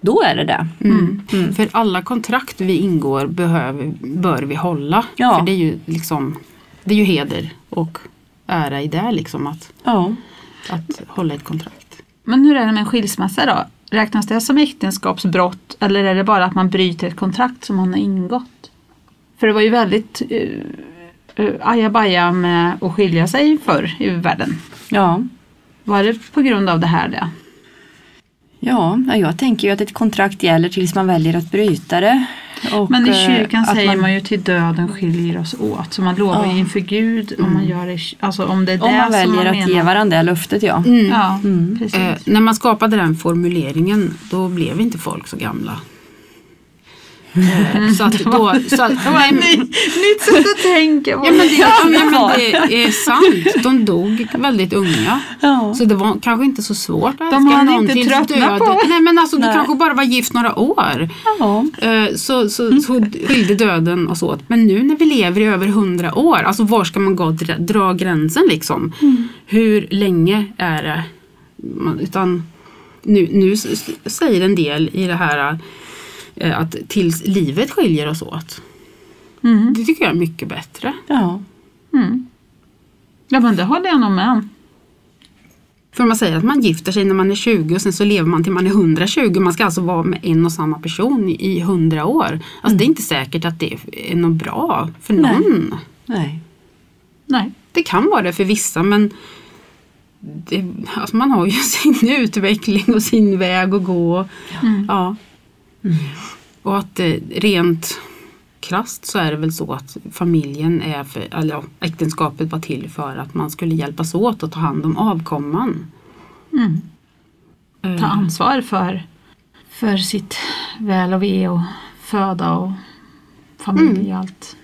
Då är det det. Mm. För alla kontrakt vi ingår behöver, bör vi hålla. Ja. För det är ju liksom Det är ju heder och ära i det liksom att, Ja. att hålla ett kontrakt. Men hur är det med en skilsmässa då? Räknas det som äktenskapsbrott eller är det bara att man bryter ett kontrakt som man har ingått? För det var ju väldigt uh, uh, ajabaja med att skilja sig förr i världen. Ja. Var det på grund av det här det? Ja, ja, jag tänker ju att ett kontrakt gäller tills man väljer att bryta det. Och, Men i eh, kyrkan att säger man, ju till döden skiljer oss åt. Så man lovar Ja. ju inför Gud om man gör det, alltså om det är det Om man som väljer man att menar. ge varandra det löftet ja. Ja, Mm. precis. Eh, när man skapade den formuleringen då blev inte folk så gamla. Eh, så att då, så att, nej, men, Nytt sätt att tänka på. ja, men det, ja, men, det är sant. De dog väldigt unga. Ja. Så det var kanske inte så svårt att De älska hade någon inte tröttnat på- Nej men alltså du Nej. kanske bara var gift några år. Ja. Eh, Så, så, så skilde döden oss åt. Men nu när vi lever i över hundra år, alltså var ska man gå, dra, dra gränsen liksom? Hur länge är det? Utan nu, nu säger en del i det här att tills livet skiljer oss åt. Mm. Det tycker jag är mycket bättre. Ja. Mm. Ja men det håller jag nog med om. För man säger att man gifter sig när man är 20 och sen så lever man till man är 120. Man ska alltså vara med en och samma person i- i 100 år. Alltså det är inte säkert att det är något bra för Nej. någon. Nej. Nej. Det kan vara det för vissa men det, alltså man har ju sin utveckling och sin väg att gå. Mm. Ja. Och att eh, rent krasst så är det väl så att familjen är för, eller ja, äktenskapet var till för att man skulle hjälpas åt att ta hand om avkomman. Mm. Eh, Ta ansvar för, för sitt väl och ve och föda och familj och allt.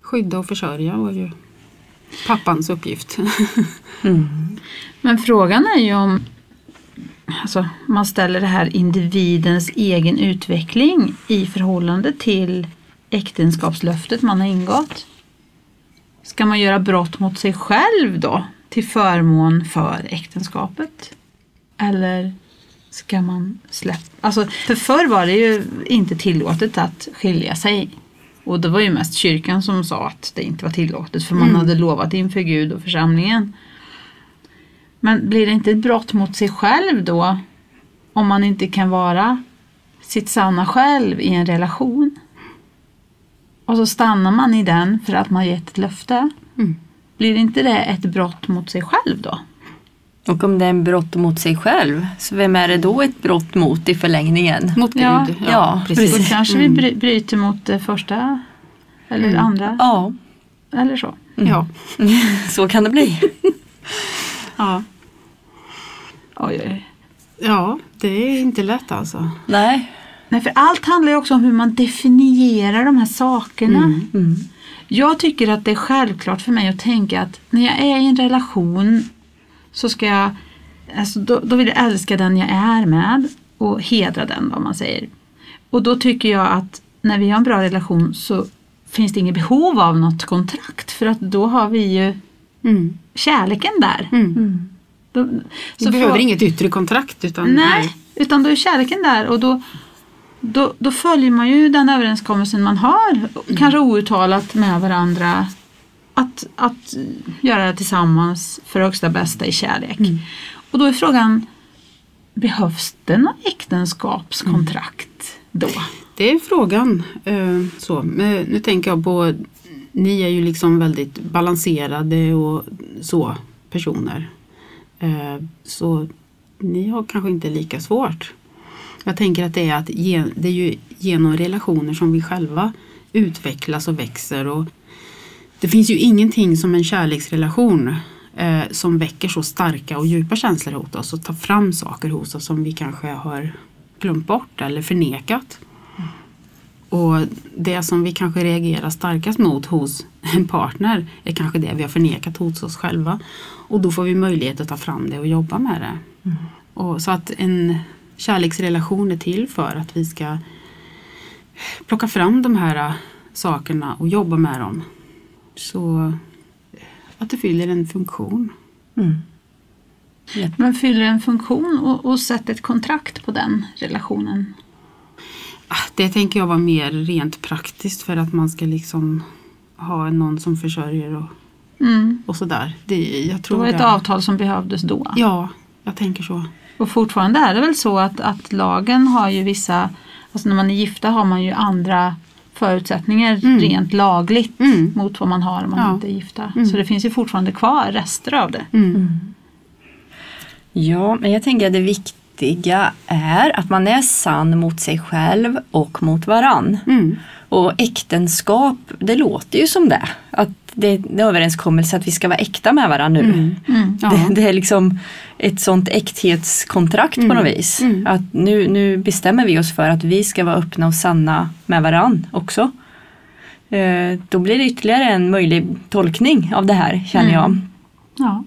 Skydda och försörja var ju pappans uppgift. Men frågan är ju om alltså, man ställer det här individens egen utveckling i förhållande till äktenskapslöftet man har ingått. Ska man göra brott mot sig själv då till förmån för äktenskapet? Eller ska man släppa? Alltså, för förr var det ju inte tillåtet att skilja sig. Och det var ju mest kyrkan som sa att det inte var tillåtet för man hade lovat inför Gud och församlingen. Men blir det inte ett brott mot sig själv då? Om man inte kan vara sitt sanna själv i en relation? Och så stannar man i den för att man gett ett löfte. Mm. Blir inte det ett brott mot sig själv då? Och om det är en brott mot sig själv, så vem är det då ett brott mot i förlängningen? Mot Gud. Ja, Ja, ja, precis. Då kanske Mm. vi bry- bryter mot det första eller Mm. andra Ja, eller så. Ja. så kan det bli. Ja. Oj, oj. ja, det är inte lätt alltså. Nej. Nej, för allt handlar ju också om hur man definierar de här sakerna. Mm. Jag tycker att det är självklart för mig att tänka att när jag är i en relation så ska jag, alltså då, då vill jag älska den jag är med och hedra den vad man säger. Och då tycker jag att när vi har en bra relation så finns det inget behov av något kontrakt för att då har vi ju Mm. kärleken där. Mm. Då, Vi så behöver får- inget yttre kontrakt utan Nej, utan då är kärleken där och då, då, då följer man ju den överenskommelsen man har, kanske outtalat med varandra. Att, att göra det tillsammans för högsta bästa i kärlek. Och då är frågan, behövs det något äktenskapskontrakt då? Det är frågan. Eh, så. Nu tänker jag på, ni är ju liksom väldigt balanserade och så personer. Eh, så ni har kanske inte lika svårt. Jag tänker att det är, att det är ju genom relationer som vi själva utvecklas och växer. Och det finns ju ingenting som en kärleksrelation eh, som väcker så starka och djupa känslor hos oss och tar fram saker hos oss som vi kanske har glömt bort eller förnekat. Och det som vi kanske reagerar starkast mot hos en partner är kanske det vi har förnekat hos oss själva. Och då får vi möjlighet att ta fram det och jobba med det. Och så att en kärleksrelation är till för att vi ska plocka fram de här sakerna och jobba med dem. Så att det fyller en funktion. Mm. Men fyller en funktion och, och sätter ett kontrakt på den relationen? Ah, Det tänker jag var mer rent praktiskt för att man ska liksom ha någon som försörjer och, Mm. och sådär. Det, jag Det tror var ett det. avtal som behövdes då. Ja, jag tänker så. Och fortfarande är det väl så att, att lagen har ju vissa, alltså när man är gifta har man ju andra förutsättningar Mm. rent lagligt Mm. mot vad man har om man Ja. inte är gifta. Mm. Så det finns ju fortfarande kvar rester av det. Mm. Ja, men jag tänker att det är viktigt viktiga är att man är sann mot sig själv och mot varann. Mm. Och äktenskap, det låter ju som det. Att det är en överenskommelse att vi ska vara äkta med varandra nu. Mm. Ja. Det, det är liksom ett sånt äkthetskontrakt på något vis. Mm. Att nu, nu bestämmer vi oss för att vi ska vara öppna och sanna med varann också. Eh, då blir det ytterligare en möjlig tolkning av det här känner jag. Ja,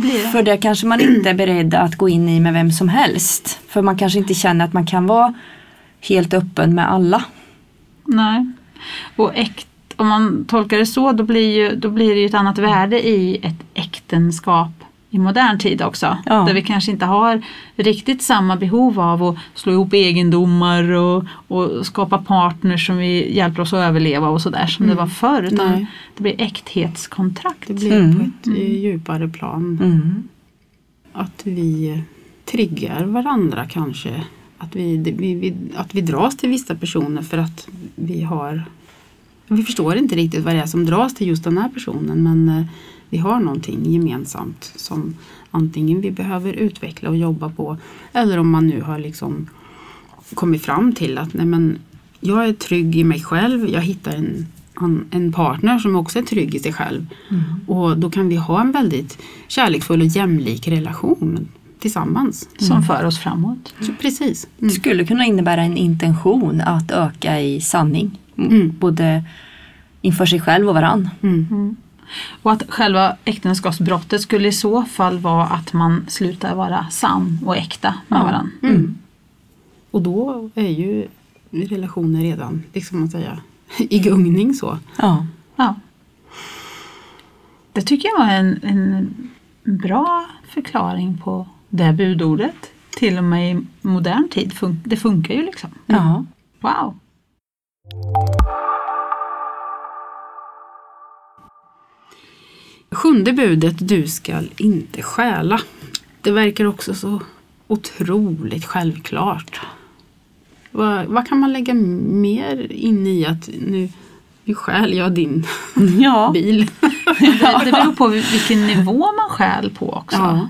det blir det. För det kanske man inte är beredd att gå in i med vem som helst. För man kanske inte känner att man kan vara helt öppen med alla. Nej. Och äkt, om man tolkar det så då blir, ju, då blir det ju ett annat värde i ett äktenskap i modern tid också. Ja. Där vi kanske inte har riktigt samma behov av att slå ihop egendomar och, och skapa partners som vi hjälper oss att överleva och sådär som det var förr. Utan Nej. det blir äkthetskontrakt. Det blir Mm. på ett eh, djupare plan. Mm. Att vi triggar varandra kanske. Att vi, vi, vi, att vi dras till vissa personer för att vi har vi förstår inte riktigt vad det är som dras till just den här personen men eh, vi har någonting gemensamt som antingen vi behöver utveckla och jobba på eller om man nu har liksom kommit fram till att nej men, jag är trygg i mig själv, jag hittar en, en partner som också är trygg i sig själv. Och då kan vi ha en väldigt kärleksfull och jämlik relation tillsammans. Som för oss framåt. Så precis. Det Mm. skulle kunna innebära en intention att öka i sanning. Mm. Både inför sig själv och varann. Mm. Och att själva äktenskapsbrottet skulle i så fall vara att man slutar vara sann och äkta med Ja. varandra. Mm. Och då är ju relationen redan, liksom man säga, i gungning så. Ja. Ja. Det tycker jag är en, en bra förklaring på det budordet. Till och med i modern tid. Fun- det funkar ju liksom. ja. Wow! Sjunde budet, du skall inte stjäla. Det verkar också så otroligt självklart. Vad, vad kan man lägga mer in i att nu, nu stjäl jag din Ja. bil? Det, det beror på vilken nivå man stjäl på också. Ja.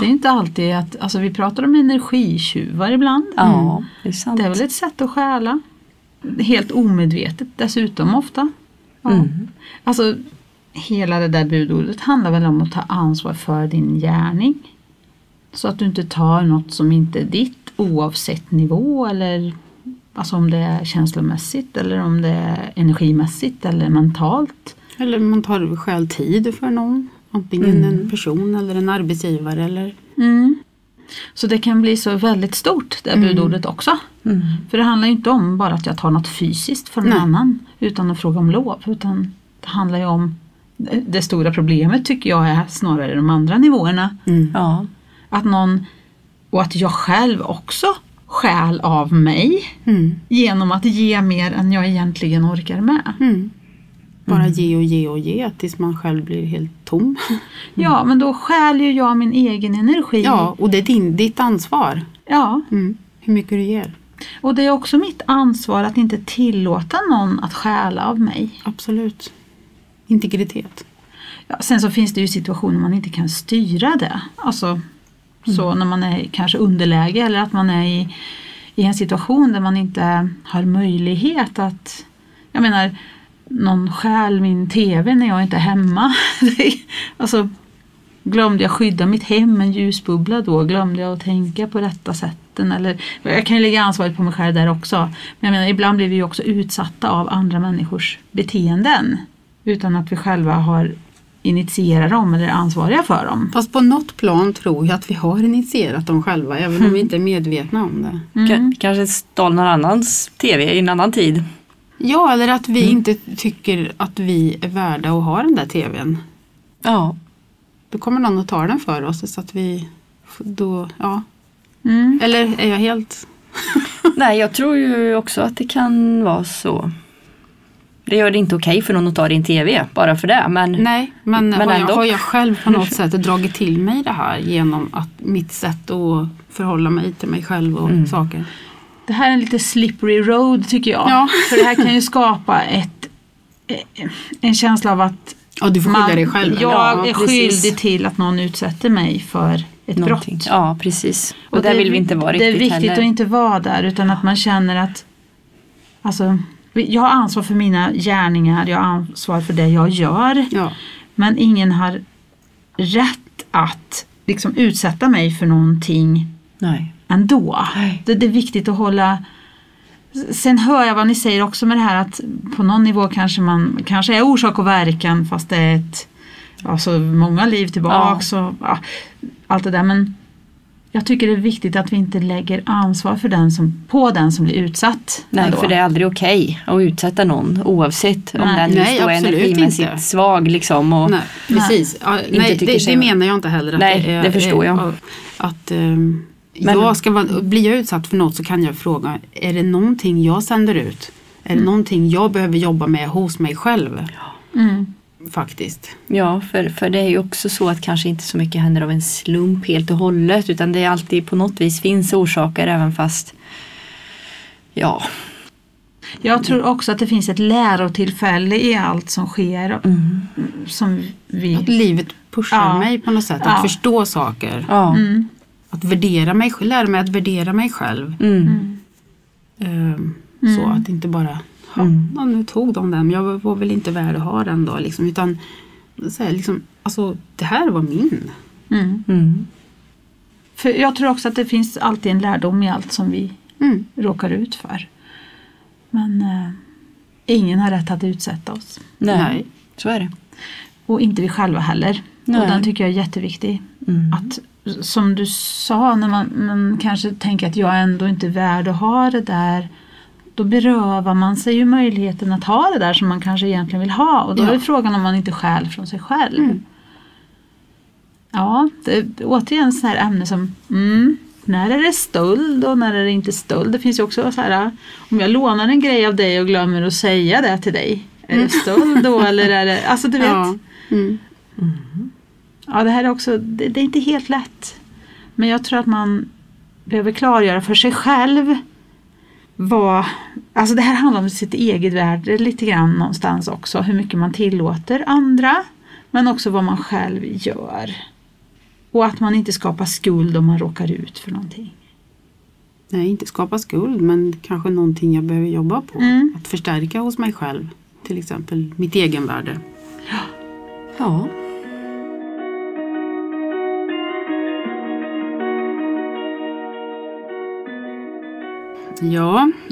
Det är inte alltid att, alltså vi pratar om energitjuvar ibland. ja, det är. Det är väl ett sätt att stjäla. Helt omedvetet dessutom ofta. Ja. Mm. Alltså hela det där budordet handlar väl om att ta ansvar för din gärning. Så att du inte tar något som inte är ditt oavsett nivå eller alltså om det är känslomässigt eller om det är energimässigt eller mentalt. Eller man tar själv tid för någon. Antingen Mm. en person eller en arbetsgivare. Eller, Mm. Så det kan bli så väldigt stort det Mm. budordet också. Mm. För det handlar ju inte om bara att jag tar något fysiskt från någon annan utan att fråga om lov. Utan det handlar ju om det stora problemet tycker jag är snarare de andra nivåerna. mm. Ja. Att någon, och att jag själv också stjäl av mig Mm. genom att ge mer än jag egentligen orkar med. Mm. Bara ge och ge och ge tills man själv blir helt tom. Ja, men då stjäl ju jag min egen energi. Ja, och det är din, ditt ansvar. ja. Mm. Hur mycket du ger. Och det är också mitt ansvar att inte tillåta någon att stjäla av mig. Absolut. Integritet. Ja, sen så finns det ju situationer man inte kan styra det. Alltså så när man är kanske underläge eller att man är i, i en situation där man inte har möjlighet att Jag menar någon stjäl min TV när jag inte är hemma. alltså Glömde jag skydda mitt hem med en ljusbubbla då? Glömde jag att tänka på rätta sätten? Eller, jag kan ju lägga ansvaret på mig själv där också. Men jag menar, ibland blir vi ju också utsatta av andra människors beteenden. Utan att vi själva har initierat dem eller är ansvariga för dem. Fast på något plan tror jag att vi har initierat dem själva även om vi inte är medvetna om det. K- Kanske stal någon annans TV i en annan tid. Ja, eller att vi inte tycker att vi är värda att ha den där TVn. Ja. Då kommer någon att ta den för oss så att vi då, ja. Mm. Eller är jag helt... Nej, jag tror ju också att det kan vara så. Det gör det inte okej för någon att ta din TV bara för det. Men Nej, men, Men har, jag, ändå. har jag själv på något sätt dragit till mig det här genom att mitt sätt att förhålla mig till mig själv och Mm. saker. Det här är en lite slippery road tycker jag. Ja. För det här kan ju skapa ett, eh, en känsla av att Ja, du får skylla dig själv. jag Ja, är precis. skyldig till att någon utsätter mig för ett Någonting. brott. Ja, precis. Och, det där är vill vi inte vara Det riktigt är viktigt heller. att inte vara där utan att man känner att alltså, jag har ansvar för mina gärningar, jag har ansvar för det jag gör. Ja. Men ingen har rätt att liksom utsätta mig för någonting Nej. ändå. Nej. Det, det är viktigt att hålla Sen hör jag vad ni säger också med det här att på någon nivå kanske man kanske är orsak och verkan fast det är ett alltså många liv tillbaks och ja, allt det där men jag tycker det är viktigt att vi inte lägger ansvar för den som, på den som blir utsatt. Nej, ändå. för det är aldrig okej att utsätta någon oavsett om Nej. den Nej, just då är energimässigt inte. svag. Liksom, och, Nej, precis. Ja, nej, det, sig- det menar jag inte heller. Att Nej, det, är, det förstår jag. Att, att Men- jag ska vara, blir jag utsatt för något så kan jag fråga, är det någonting jag sänder ut? Är Mm. det någonting jag behöver jobba med hos mig själv? Mm. Faktiskt. Ja, för, för det är ju också så att kanske inte så mycket händer av en slump helt och hållet utan det är alltid på något vis finns orsaker även fast ja, Jag tror också att det finns ett lärotillfälle i allt som sker. Som vi... Att livet pushar Ja. mig på något sätt. Ja. Att förstå saker. ja. Mm. Att värdera mig, lära mig att värdera mig själv. Mm. Ehm, Så Mm. att inte bara, ja, Mm. nu tog de den, men jag var väl inte värd att ha den då. Liksom, utan så här, liksom, alltså, det här var min. Mm. Mm. För jag tror också att det finns alltid en lärdom i allt som vi Mm. råkar ut för. Men eh, ingen har rätt att utsätta oss. Nej, Nej. så är det. Och inte vi själva heller. Nej. Och den tycker jag är jätteviktig. Mm. Att, som du sa, när man, man kanske tänker att jag är ändå inte är värd att ha det där. Då berövar man sig ju möjligheten att ha det där som man kanske egentligen vill ha. Och då Ja. är frågan om man inte stjäl från sig själv. Mm. Ja, det återigen så här ämne som mm, när är det stöld och när är det inte stöld? Det finns ju också så här om jag lånar en grej av dig och glömmer att säga det till dig. Är det stöld då eller är det, alltså du vet. Ja. Mm. Ja, det här är också, det, det är inte helt lätt. Men jag tror att man behöver klargöra för sig själv vad, alltså det här handlar om sitt eget värde lite grann någonstans också. Hur mycket man tillåter andra. Men också vad man själv gör. Och att man inte skapar skuld om man råkar ut för någonting. Nej, inte skapa skuld men kanske någonting jag behöver jobba på. Mm. Att förstärka hos mig själv. Till exempel mitt egenvärde. Ja. Ja,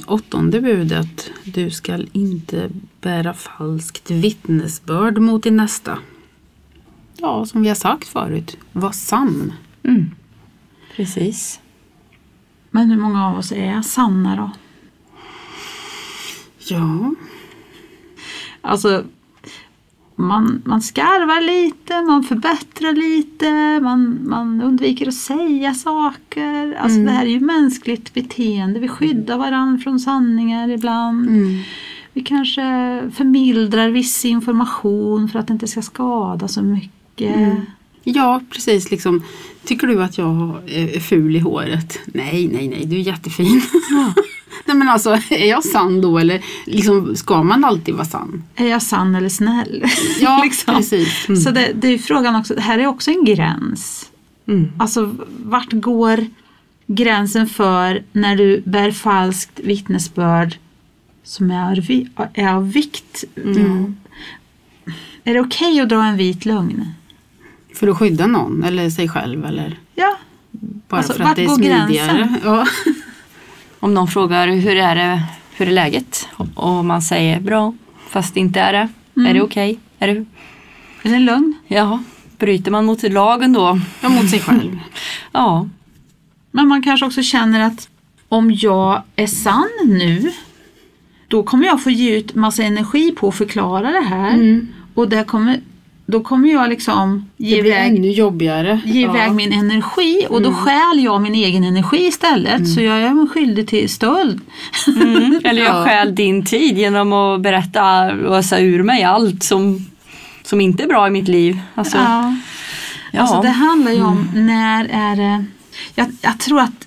åttonde budet. Du skall inte bära falskt vittnesbörd mot din nästa. Ja, som vi har sagt förut, var sann. Mm. Precis. Men hur många av oss är sanna då? Ja, Alltså, man, man skarvar lite, man förbättrar lite, man, man undviker att säga saker. Alltså Mm. det här är ju mänskligt beteende. Vi skyddar varandra från sanningar ibland. mm. Vi kanske förmildrar viss information för att det inte ska skada så mycket. Mm. ja precis. Liksom. Tycker du att jag är ful i håret? Nej, nej, nej, du är jättefin. nej, men alltså, är jag sann då eller liksom, ska man alltid vara sann? Är jag sann eller snäll? Ja, Liksom. precis. Så det, det är frågan också, det här är också en gräns. Mm. Alltså vart går gränsen för när du bär falskt vittnesbörd som är, är av vikt? Mm. Är det okej att dra en vit lögn? För att skydda någon eller sig själv eller Ja, bara Alltså, för att det är smidigare. gränsen? Ja. Om någon frågar hur är det, hur är läget? Och man säger bra, fast det inte är det. Mm. Är det okej? Är det, är det en lögn? ja, bryter man mot lagen då? ja, mot sig själv. Ja, Men man kanske också känner att om jag är sann nu då kommer jag få ge ut massa energi på att förklara det här. Mm. Och det kommer, då kommer jag liksom ge iväg ännu jobbigare. ge Ja. iväg min energi och då Mm. stjäl jag min egen energi istället så jag är mig skyldig till stöld. mm. eller jag Ja. stjäl din tid genom att berätta och ösa ur mig allt som, som inte är bra i mitt liv. Alltså, Ja. ja. Alltså det handlar ju om när är det... Jag, jag tror att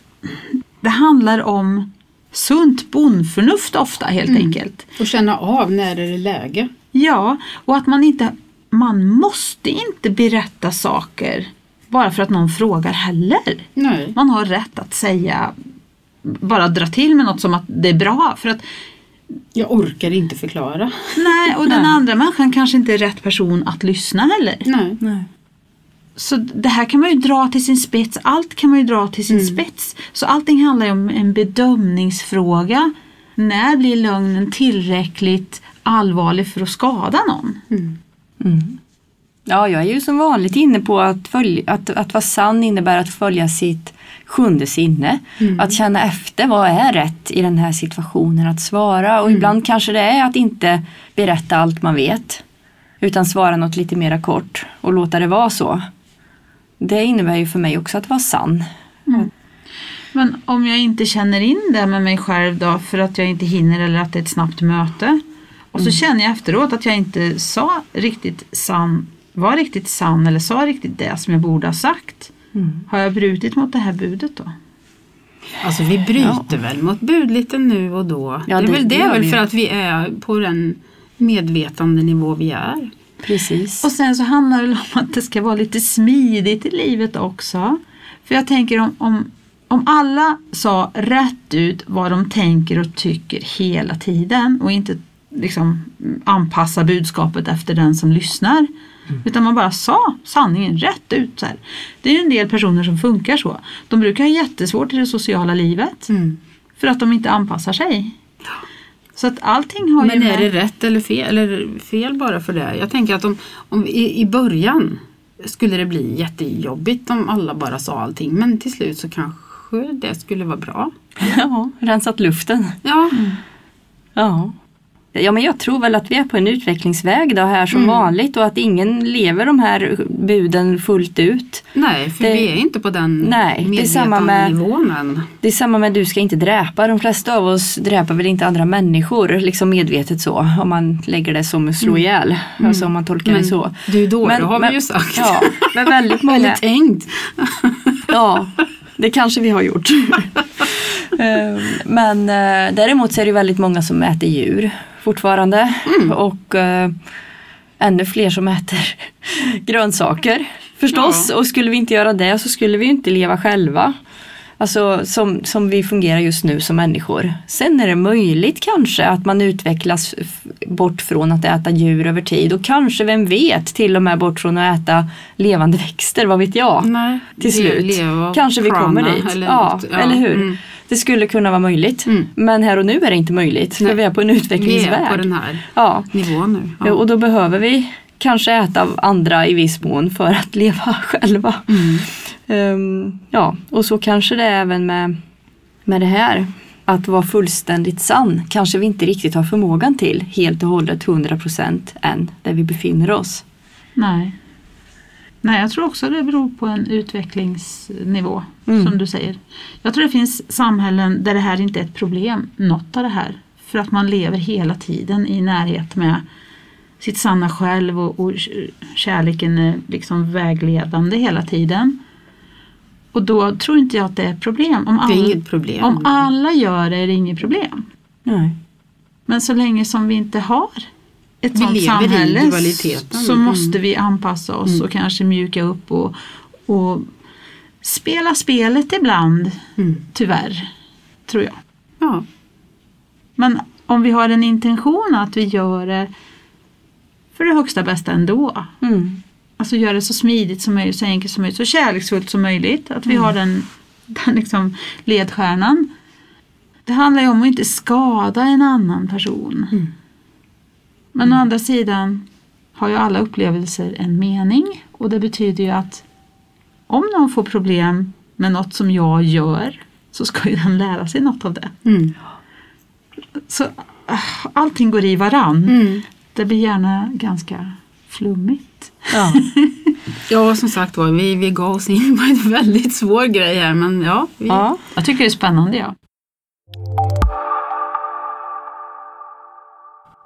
det handlar om sunt bondförnuft ofta helt enkelt. Och känna av när är det läge. Ja, och att man inte man måste inte berätta saker bara för att någon frågar heller. Nej. Man har rätt att säga, bara dra till med något som att det är bra. För att Jag orkar inte förklara. nej, och den Nej. andra människan kanske inte är rätt person att lyssna heller. Nej. Nej. Så det här kan man ju dra till sin spets. Allt kan man ju dra till sin spets. Så allting handlar ju om en bedömningsfråga. När blir lögnen tillräckligt allvarlig för att skada någon? Mm. Ja, jag är ju som vanligt inne på att, följa, att, att vara sann innebär att följa sitt sjunde sinne. Att känna efter vad är rätt i den här situationen att svara och ibland kanske det är att inte berätta allt man vet. Utan svara något lite mera kort och låta det vara så. Det innebär ju för mig också att vara sann. Men om jag inte känner in det med mig själv då för att jag inte hinner eller att det är ett snabbt möte. Och så känner jag efteråt att jag inte sa riktigt sann, var riktigt sann eller sa riktigt det som jag borde ha sagt. Har jag brutit mot det här budet då? Alltså vi bryter väl mot bud lite nu och då. Ja, det är det- väl, det det är väl för att vi är på den medvetande nivå vi är. Precis. Och sen så handlar det om att det ska vara lite smidigt i livet också. För jag tänker om, om, om alla sa rätt ut vad de tänker och tycker hela tiden och inte liksom anpassa budskapet efter den som lyssnar. Utan man bara sa sanningen rätt ut. Så här. Det är ju en del personer som funkar så. De brukar ha jättesvårt i det sociala livet för att de inte anpassar sig. Så att allting har ju Men är med... det rätt eller fel, eller fel bara för det? Jag tänker att om, om i, i början skulle det bli jättejobbigt om alla bara sa allting. Men till slut så kanske det skulle vara bra. Ja, rensat luften. Ja, Ja. Ja men jag tror väl att vi är på en utvecklingsväg då här som Mm. vanligt och att ingen lever de här buden fullt ut. nej för Det- vi är inte på den Nej, det är samma med- nivån än. Det är samma med du ska inte dräpa. De flesta av oss dräper väl inte andra människor liksom medvetet så. Om man lägger det som slå ihjäl. Alltså om man tolkar det så. du då, Men- det har men- vi ju sagt. Ja, men väldigt Eller många. tänkt. Ja, det kanske vi har gjort. Eh, Men eh, däremot så är det väldigt många som äter djur fortfarande. Och eh, ännu fler som äter grönsaker förstås. Ja. Och skulle vi inte göra det så skulle vi inte leva själva. Alltså som, som vi fungerar just nu som människor. Sen är det möjligt kanske att man utvecklas bort från att äta djur över tid. Och kanske, vem vet, till och med bort från att äta levande växter, vad vet jag? Nej, till slut. Kanske vi prana kommer dit. Eller ja, något. eller hur? mm. Det skulle kunna vara möjligt. Mm. Men här och nu är det inte möjligt. För Nej. vi är på en Vi utvecklingsväg. är på den här Ja. nivån nu. Ja. Och då behöver vi kanske äta av andra i viss mån för att leva själva. Mm. Ehm, ja, och så kanske det är även med, med det här. Att vara fullständigt sann kanske vi inte riktigt har förmågan till helt och hållet 100% än där vi befinner oss. Nej. Nej, jag tror också det beror på en utvecklingsnivå, Mm. som du säger. Jag tror det finns samhällen där det här inte är ett problem, något av det här. För att man lever hela tiden i närhet med sitt sanna själv och, och kärleken är liksom vägledande hela tiden. Och då tror inte jag att det är ett problem. Om Det är alla, inget problem. om alla gör det är det inget problem. Nej. Men så länge som vi inte har ett Vi sånt samhälle så Mm. måste vi anpassa oss Mm. och kanske mjuka upp och, och spela spelet ibland, Mm. tyvärr, tror jag. Ja. Men om vi har en intention att vi gör det för det högsta bästa ändå. Mm. Alltså gör det så smidigt som möjligt, så enkelt som möjligt, så kärleksfullt som möjligt. Att vi Mm. har den, den liksom ledstjärnan. Det handlar ju om att inte skada en annan person. Mm. Men å andra sidan har ju alla upplevelser en mening. Och det betyder ju att om någon får problem med något som jag gör så ska ju den lära sig något av det. Mm. Så ah, allting går i varann. Mm. Det blir gärna ganska flummigt. Ja. Ja, som sagt var, vi, vi gav oss in på en väldigt svår grej här men ja. Vi, ja. Jag tycker det är spännande ja.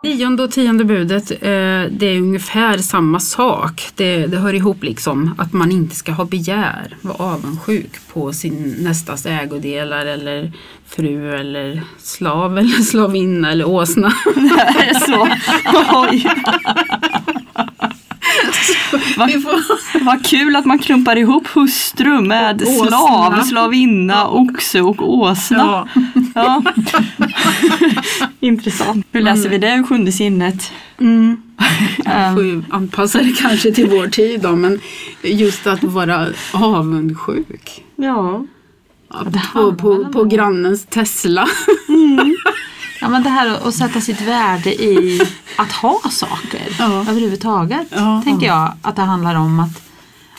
Nionde och tionde budet, eh, det är ungefär samma sak. Det, det hör ihop liksom att man inte ska ha begär, vara avundsjuk på sin nästas ägodelar eller fru eller slav eller slavinna eller åsna. Det är så. Oj. Vad, vad kul att man klumpar ihop hustru med Och åsna. slav, slavinna, oxe och åsna. Ja. Intressant. Hur läser vi det ur sjunde sinnet? Mm. Jag får ju anpassa det kanske till vår tid då, men just att vara avundsjuk. Ja. På, på, på grannens Tesla. Ja men det här att- sätta sitt värde i att ha saker Ja. överhuvudtaget. Ja. Tänker jag att det handlar om att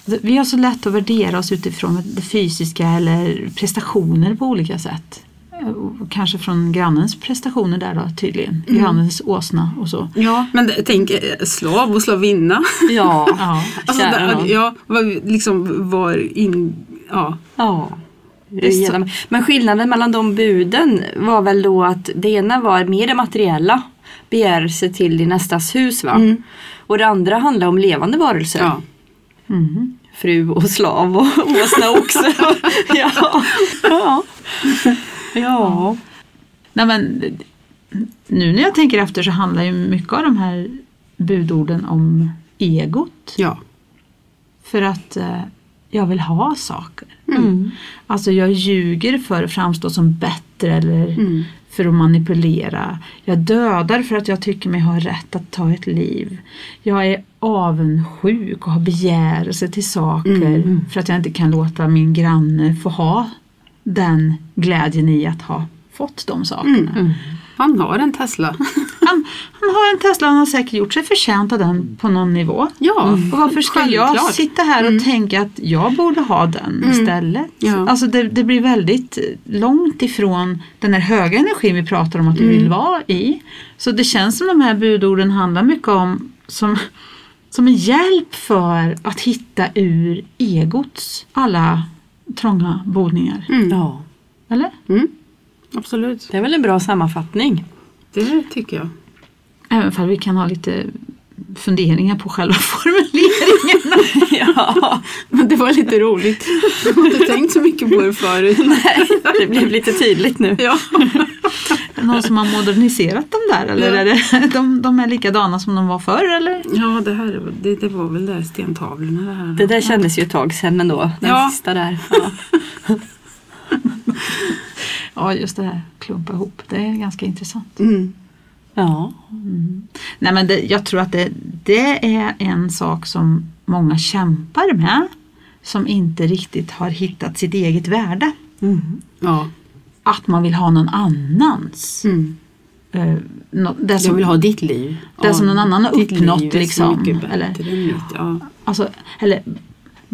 alltså, vi har så lätt att värdera oss utifrån det fysiska eller prestationer på olika sätt. Kanske från grannens prestationer där då tydligen. Grannens åsna och så. Ja, men tänk eh, slav och slavinna. Ja. Ja. Alltså, Kära det, nån. ja, liksom var in... Ja. Ja. Så- Men skillnaden mellan de buden var väl då att det ena var mer det materiella. Begär sig till din nästas hus va? Mm. Och det andra handlar om levande varelser. ja. Mhm. Fru och slav och åsna också. ja. ja. Ja. Nej, men, nu när jag tänker efter så handlar ju mycket av de här budorden om egot. Ja. För att eh, jag vill ha saker. Mm. Alltså jag ljuger för att framstå som bättre eller Mm. för att manipulera. Jag dödar för att jag tycker mig ha rätt att ta ett liv. Jag är avundsjuk och har begärelse till saker Mm. för att jag inte kan låta min granne få ha den glädjen i att ha fått de sakerna. Mm. Han har en Tesla. Han, han har en Tesla och han har säkert gjort sig förtjänt av den på någon nivå. Ja, Och varför ska jag Självklart. sitta här och tänka att jag borde ha den Mm. istället? Ja. Alltså det, det blir väldigt långt ifrån den här höga energin vi pratar om att vi Mm. vill vara i. Så det känns som de här budorden handlar mycket om som, som en hjälp för att hitta ur egots alla trånga bodningar. Mm. ja. Eller? Mm. Absolut, Det är väl en bra sammanfattning. det tycker jag. Även för vi kan ha lite funderingar på själva formuleringen. ja. Men det var lite roligt. Jag har inte tänkt så mycket på det förut. Det blev lite tydligt nu. Ja. Någon som har moderniserat dem där eller Ja. är det, de, de är likadana som de var förr eller? Ja, det, här, det, det var väl där stentavlorna. Det här. Det där kändes ju ett tag sedan ändå. Den Ja. sista där. Ja. Ja just det här klumpa ihop, det är ganska intressant. Mm. ja. Nej men det, jag tror att det, det är en sak som många kämpar med som inte riktigt har hittat sitt eget värde. Mm. Ja. Att man vill ha någon annans. Mm. eh, nå- det Jag som, vill ha ditt liv. Det som någon annan har uppnått, liksom, eller? Ja. alltså, eller,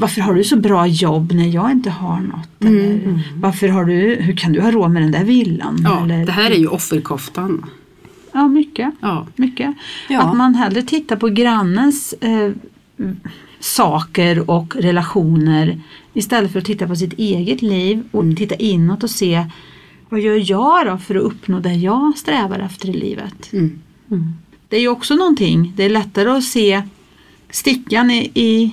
varför har du så bra jobb när jag inte har något? Eller, varför har du, hur kan du ha råd med den där villan? Mm. Ja, eller, det här är ju offerkoftan. Ja, mycket. Ja. mycket. Ja. Att man hellre tittar på grannens eh, saker och relationer istället för att titta på sitt eget liv och Mm. titta inåt och se vad gör jag då för att uppnå det jag strävar efter i livet. Mm. Det är ju också någonting, det är lättare att se stickan i, i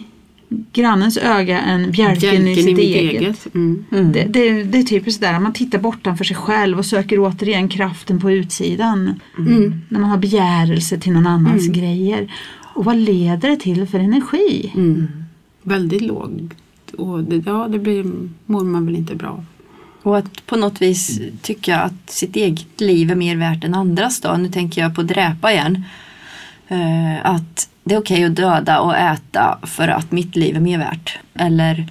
grannens öga än bjälken, i Bjälken sitt mitt eget. Mm. Mm. Det, det, det är typiskt där, man tittar bortanför sig själv och söker återigen kraften på utsidan. Mm. När man har begärelse till någon annans Mm. grejer. Och vad leder det till för energi? Mm. Väldigt lågt. Och det, ja, det blir, mår man väl inte bra. Och att på något vis tycka att sitt eget liv är mer värt än andras då. Nu tänker jag på dräpa igen. Eh, att det är okej att döda och äta för att mitt liv är mer värt. Eller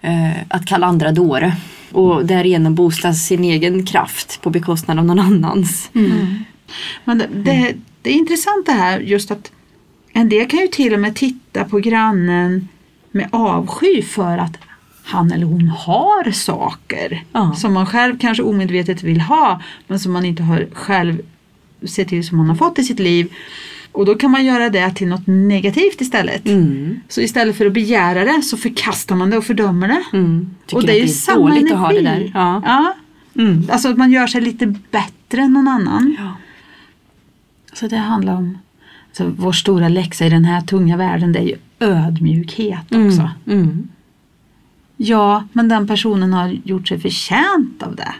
eh, att kalla andra dåre. Och därigenom boosta sin egen kraft på bekostnad av någon annans. Men det, det, det är intressant det här just att en del kan ju till och med titta på grannen med avsky för att han eller hon har saker Ja. som man själv kanske omedvetet vill ha men som man inte har själv sett till som man har fått i sitt liv. Och då kan man göra det till något negativt istället. Mm. Så istället för att begära det så förkastar man det och fördömer det. Mm. Och det är ju det är samma dåligt energi. att ha det där. Ja. Ja. Mm. Alltså att man gör sig lite bättre än någon annan. Ja. Så det handlar om så vår stora läxa i den här tunga världen det är ju ödmjukhet också. Mm. Mm. Ja, men den personen har gjort sig förtjänt av det.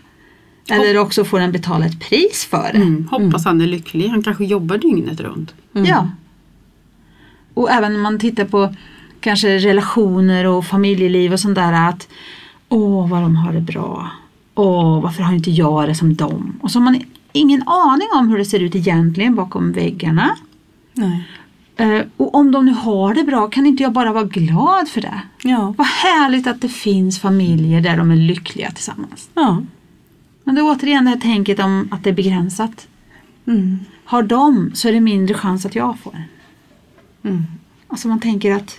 Eller också får den betala ett pris för det. Mm. Hoppas han är lycklig. Han kanske jobbar dygnet runt. Mm. Ja. Och även när man tittar på kanske relationer och familjeliv och sånt där att åh vad de har det bra. Åh varför har inte jag det som dem? Och så har man ingen aning om hur det ser ut egentligen bakom väggarna. Nej. Eh, och om de nu har det bra kan inte jag bara vara glad för det? Ja. Vad härligt att det finns familjer där de är lyckliga tillsammans. Ja. Men det är återigen det här tänket om att det är begränsat. Mm. Har de så är det mindre chans att jag får. Mm. Alltså man tänker att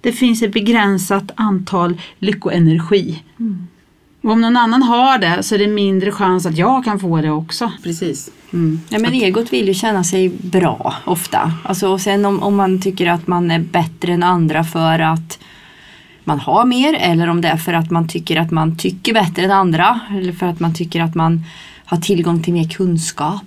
det finns ett begränsat antal lyckoenergi. Och om någon annan har det så är det mindre chans att jag kan få det också. Precis. Mm. Ja, men egot vill ju känna sig bra ofta. Alltså, och sen om, om man tycker att man är bättre än andra för att man har mer eller om det är för att man tycker att man tycker bättre än andra eller för att man tycker att man har tillgång till mer kunskap.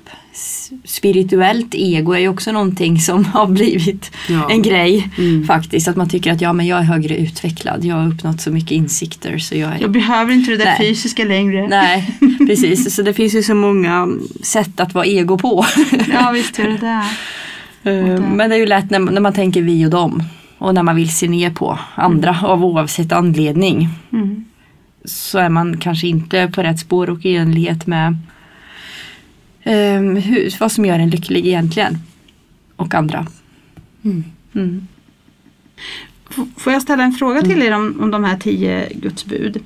Spirituellt ego är ju också någonting som har blivit Ja. en grej Mm. faktiskt. Att man tycker att ja, men jag är högre utvecklad, jag har uppnått så mycket insikter så jag är Jag behöver inte det där Nej. fysiska längre. Nej, precis. Så det finns ju så många sätt att vara ego på. Ja visst gör det det. Eh, Men det är ju lätt när, när man tänker vi och dem. Och när man vill se ner på andra av oavsett anledning. Mm. Så är man kanske inte på rätt spår och i enlighet med eh, hur, vad som gör en lycklig egentligen. Och andra. Mm. Mm. Får jag ställa en fråga till er om, om de här tio gudsbud?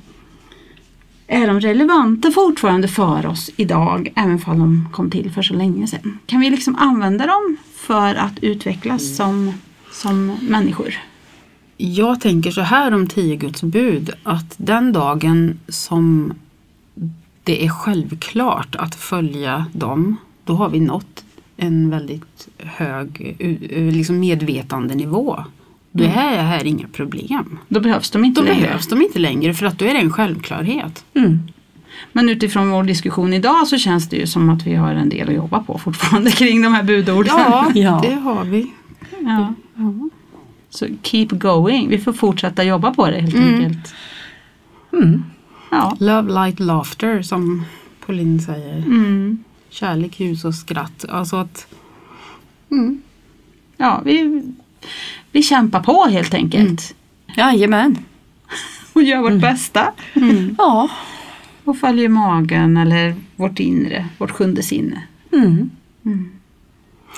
Är de relevanta fortfarande för oss idag även om de kom till för så länge sedan? Kan vi liksom använda dem för att utvecklas som, som människor? Jag tänker så här om tio Guds bud att den dagen som det är självklart att följa dem, då har vi nått en väldigt hög liksom medvetandenivå. Då är det här inga problem. Då behövs de inte Då längre. behövs de inte längre för att då är det en självklarhet. Mm. Men utifrån vår diskussion idag så känns det ju som att vi har en del att jobba på fortfarande kring de här budorden. Ja, Ja. det har vi. Ja. Så keep going. Vi får fortsätta jobba på det helt Mm. enkelt. Mm. Ja. Love, light, laughter som Pauline säger. Mm. Kärlek, ljus och skratt. Alltså att... Mm. ja, vi, vi kämpar på helt enkelt. Jajamän. Och gör vårt bästa. Ja. Och följer magen eller vårt inre, vårt sjunde sinne. Mm.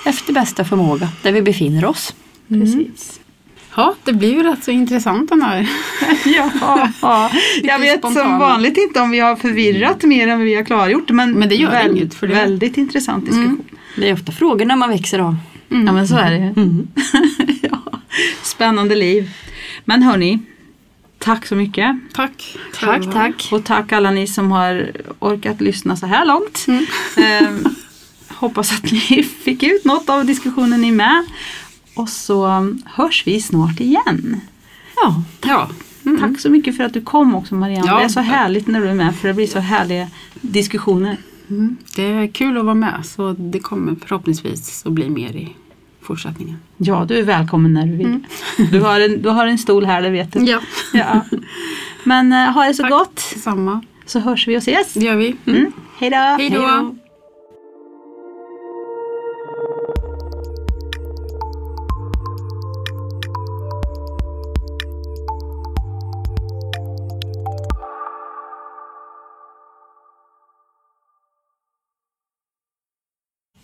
Efter bästa förmåga, där vi befinner oss. Precis. Ja, det blir ju rätt så intressant den här. Ja, ja. jag vet som spontana. vanligt inte om vi har förvirrat mer än vi har klargjort. Men, Men det gör väl- inget, för det- Väldigt intressant diskussion. Det är ofta frågorna man växer av. Ja men så är det ju. ja. Spännande liv. Men hörni, tack så mycket. Tack. Tack, tack. Och tack alla ni som har orkat lyssna så här långt. Eh, hoppas att ni fick ut något av diskussionen ni med. Och så hörs vi snart igen. Ja. Ja. Tack så mycket för att du kom också Marianne. Ja. Det är så härligt när du är med för det blir så härliga diskussioner. Mm. Det är kul att vara med så det kommer förhoppningsvis att bli mer i fortsättningen. Ja, du är välkommen när du vill. Du, har en, du har en stol här, det vet du. Ja. Ja. Men eh, ha det så Tack. gott Samma. så hörs vi och ses. Det gör vi. Mm. Hej då! Hej då.